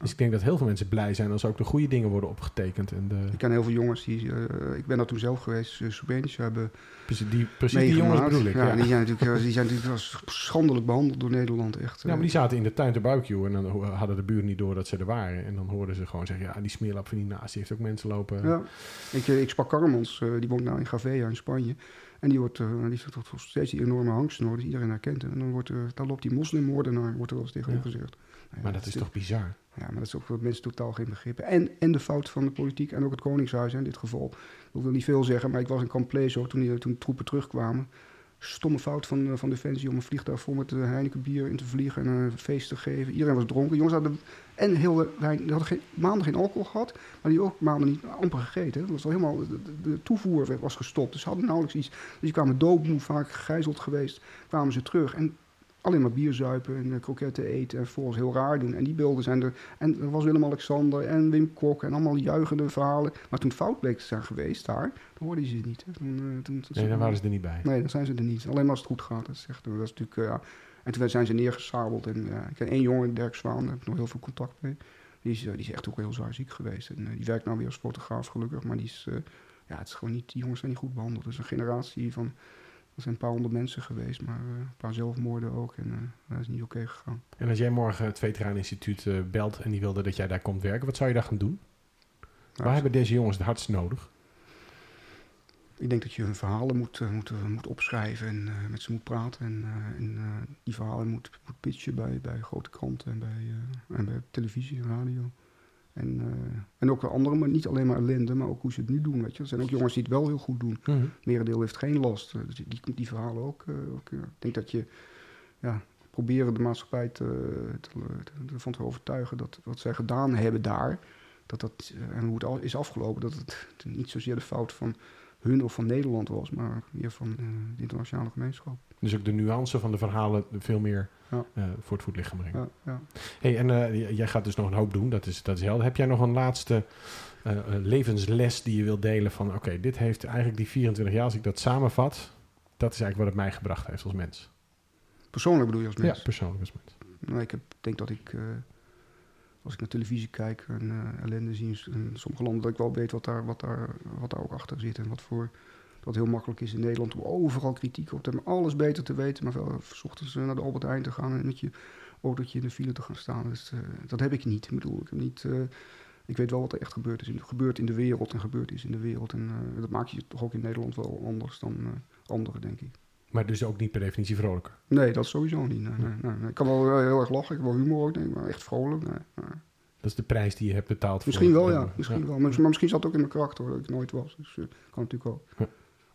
A: Dus ik denk dat heel veel mensen blij zijn als ook de goede dingen worden opgetekend. En de,
B: Ik ken heel veel jongens die... eh, ik ben daar toen zelf geweest. Uh, Srebrenica hebben
A: precies die, precies die jongens bedoel ik.
B: Ja,
A: Ja,
B: Die zijn natuurlijk, eh, die zijn natuurlijk schandelijk behandeld door Nederland. Echt.
A: Ja, maar die zaten in de tuin te barbecue en dan hadden de buren niet door dat ze er waren. En dan hoorden ze gewoon zeggen, ja, die smeerlap van die naast, die heeft ook mensen lopen.
B: Ja. Ik, eh, ik sprak Karmans, eh, die woont nou in Gavea in Spanje. En die wordt, uh, die zit toch steeds die enorme hangsnoor die iedereen herkent. En dan wordt, uh, daar loopt die moslimmoordenaar, wordt er wel eens tegen
A: Ja.
B: gezegd. Nou ja,
A: maar dat is toch bizar?
B: Ja, maar dat is ook wat mensen totaal geen begrippen. En, en de fout van de politiek en ook het Koningshuis in dit geval. Ik wil niet veel zeggen, maar ik was in Camp Plezo toen, toen troepen terugkwamen. Stomme fout van, uh, van Defensie om een vliegtuig vol met uh, Heineken bier in te vliegen en een feest te geven. Iedereen was dronken. Jongens hadden, en heel, de, die hadden geen, maanden geen alcohol gehad, maar die ook maanden niet amper gegeten. Dat was al helemaal, de, de, toevoer was gestopt, dus ze hadden nauwelijks iets. Dus die kwamen doodmoe, vaak gegijzeld geweest, kwamen ze terug. En alleen maar bier zuipen en uh, kroketten eten en volgens heel raar doen. En die beelden zijn er. En er was Willem-Alexander en Wim Kok en allemaal juichende verhalen. Maar toen het fout bleek te zijn geweest daar, dan hoorden ze het niet. Hè. Toen, toen,
A: nee, dan waren ze er niet bij.
B: Nee, dan zijn ze er niet. Alleen maar als het goed gaat. Dat is, echt, dat is natuurlijk, ja. En toen zijn ze neergesabeld. En ik ken één jongen, Dirk Zwaan, daar heb ik nog heel veel contact mee. Die is, die is echt ook heel zwaar ziek geweest. En die werkt nou weer als fotograaf gelukkig. Maar die is, ja, het is gewoon niet, die jongens zijn niet goed behandeld. Het is een generatie van er zijn een paar honderd mensen geweest, maar uh, een paar zelfmoorden ook. En uh, dat is niet oké okay gegaan.
A: En als jij morgen het Veteraneninstituut uh, belt en die wilde dat jij daar komt werken, wat zou je daar gaan doen? Nou, Waar hebben deze jongens het hardst nodig?
B: Ik denk dat je hun verhalen moet, moet, moet opschrijven en met ze moet praten. En, en die verhalen moet, moet pitchen bij, bij grote kranten en bij, en bij televisie en radio. En, en ook andere, maar niet alleen maar ellende, maar ook hoe ze het nu doen. Weet je. Er zijn ook jongens die het wel heel goed doen.
A: Mm -hmm.
B: Merendeel heeft geen last. Dus die, die verhalen ook. ook ik denk dat je ja, proberen de maatschappij te, te, te, ervan te overtuigen dat wat zij gedaan hebben daar, dat dat, en hoe het al is afgelopen, dat het niet zozeer de fout van hun of van Nederland was, maar meer van uh, de internationale gemeenschap.
A: Dus ook de nuance van de verhalen veel meer
B: ja.
A: uh, voor het voetlicht brengen.
B: Ja, ja.
A: Hey, en uh, jij gaat dus nog een hoop doen, dat is, dat is helder. Heb jij nog een laatste uh, levensles die je wilt delen van... oké, okay, dit heeft eigenlijk die 24 jaar, als ik dat samenvat... dat is eigenlijk wat het mij gebracht heeft als mens.
B: Persoonlijk bedoel je als mens?
A: Ja, persoonlijk als mens.
B: Nou, ik heb, denk dat ik... als ik naar televisie kijk en uh, ellende zie in sommige landen... dat ik wel weet wat daar, wat, daar, wat daar ook achter zit en wat voor... Dat heel makkelijk is in Nederland om overal kritiek op te hebben, alles beter te weten, maar wel s ochtends naar de Albert Heijn te gaan en met je autootje in de file te gaan staan. Dus, uh, dat heb ik niet. Ik bedoel, ik, heb niet, ik weet wel wat er echt gebeurd is. Gebeurt in de wereld en gebeurd is in de wereld. En dat maakt je toch ook in Nederland wel anders dan anderen, denk ik.
A: Maar dus ook niet per definitie vrolijker?
B: Nee, dat sowieso niet. Nee, nee, nee. Ik kan wel heel erg lachen, ik heb wel humor ook, denk ik, maar echt vrolijk. Nee,
A: dat is de prijs die je hebt betaald.
B: Misschien
A: voor
B: wel, ja. Misschien ja. wel. Maar, maar, misschien zat het ook in mijn karakter, dat ik nooit was. Dus uh, kan natuurlijk ook.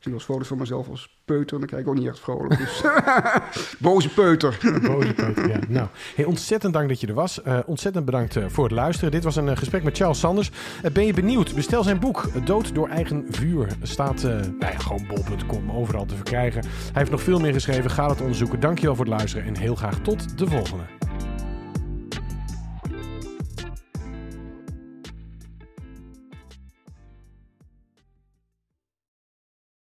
B: Zie eens foto's van mezelf als peuter en dan kijk ik ook niet echt vrolijk. Dus boze peuter.
A: boze peuter, ja. Nou, hey, ontzettend dank dat je er was. Uh, ontzettend bedankt uh, voor het luisteren. Dit was een uh, gesprek met Charles Sanders. ben je benieuwd? Bestel zijn boek Dood door eigen vuur. Staat nou ja, gewoon bol.com overal te verkrijgen. Hij heeft nog veel meer geschreven. Ga het onderzoeken. Dankjewel voor het luisteren en heel graag tot de volgende.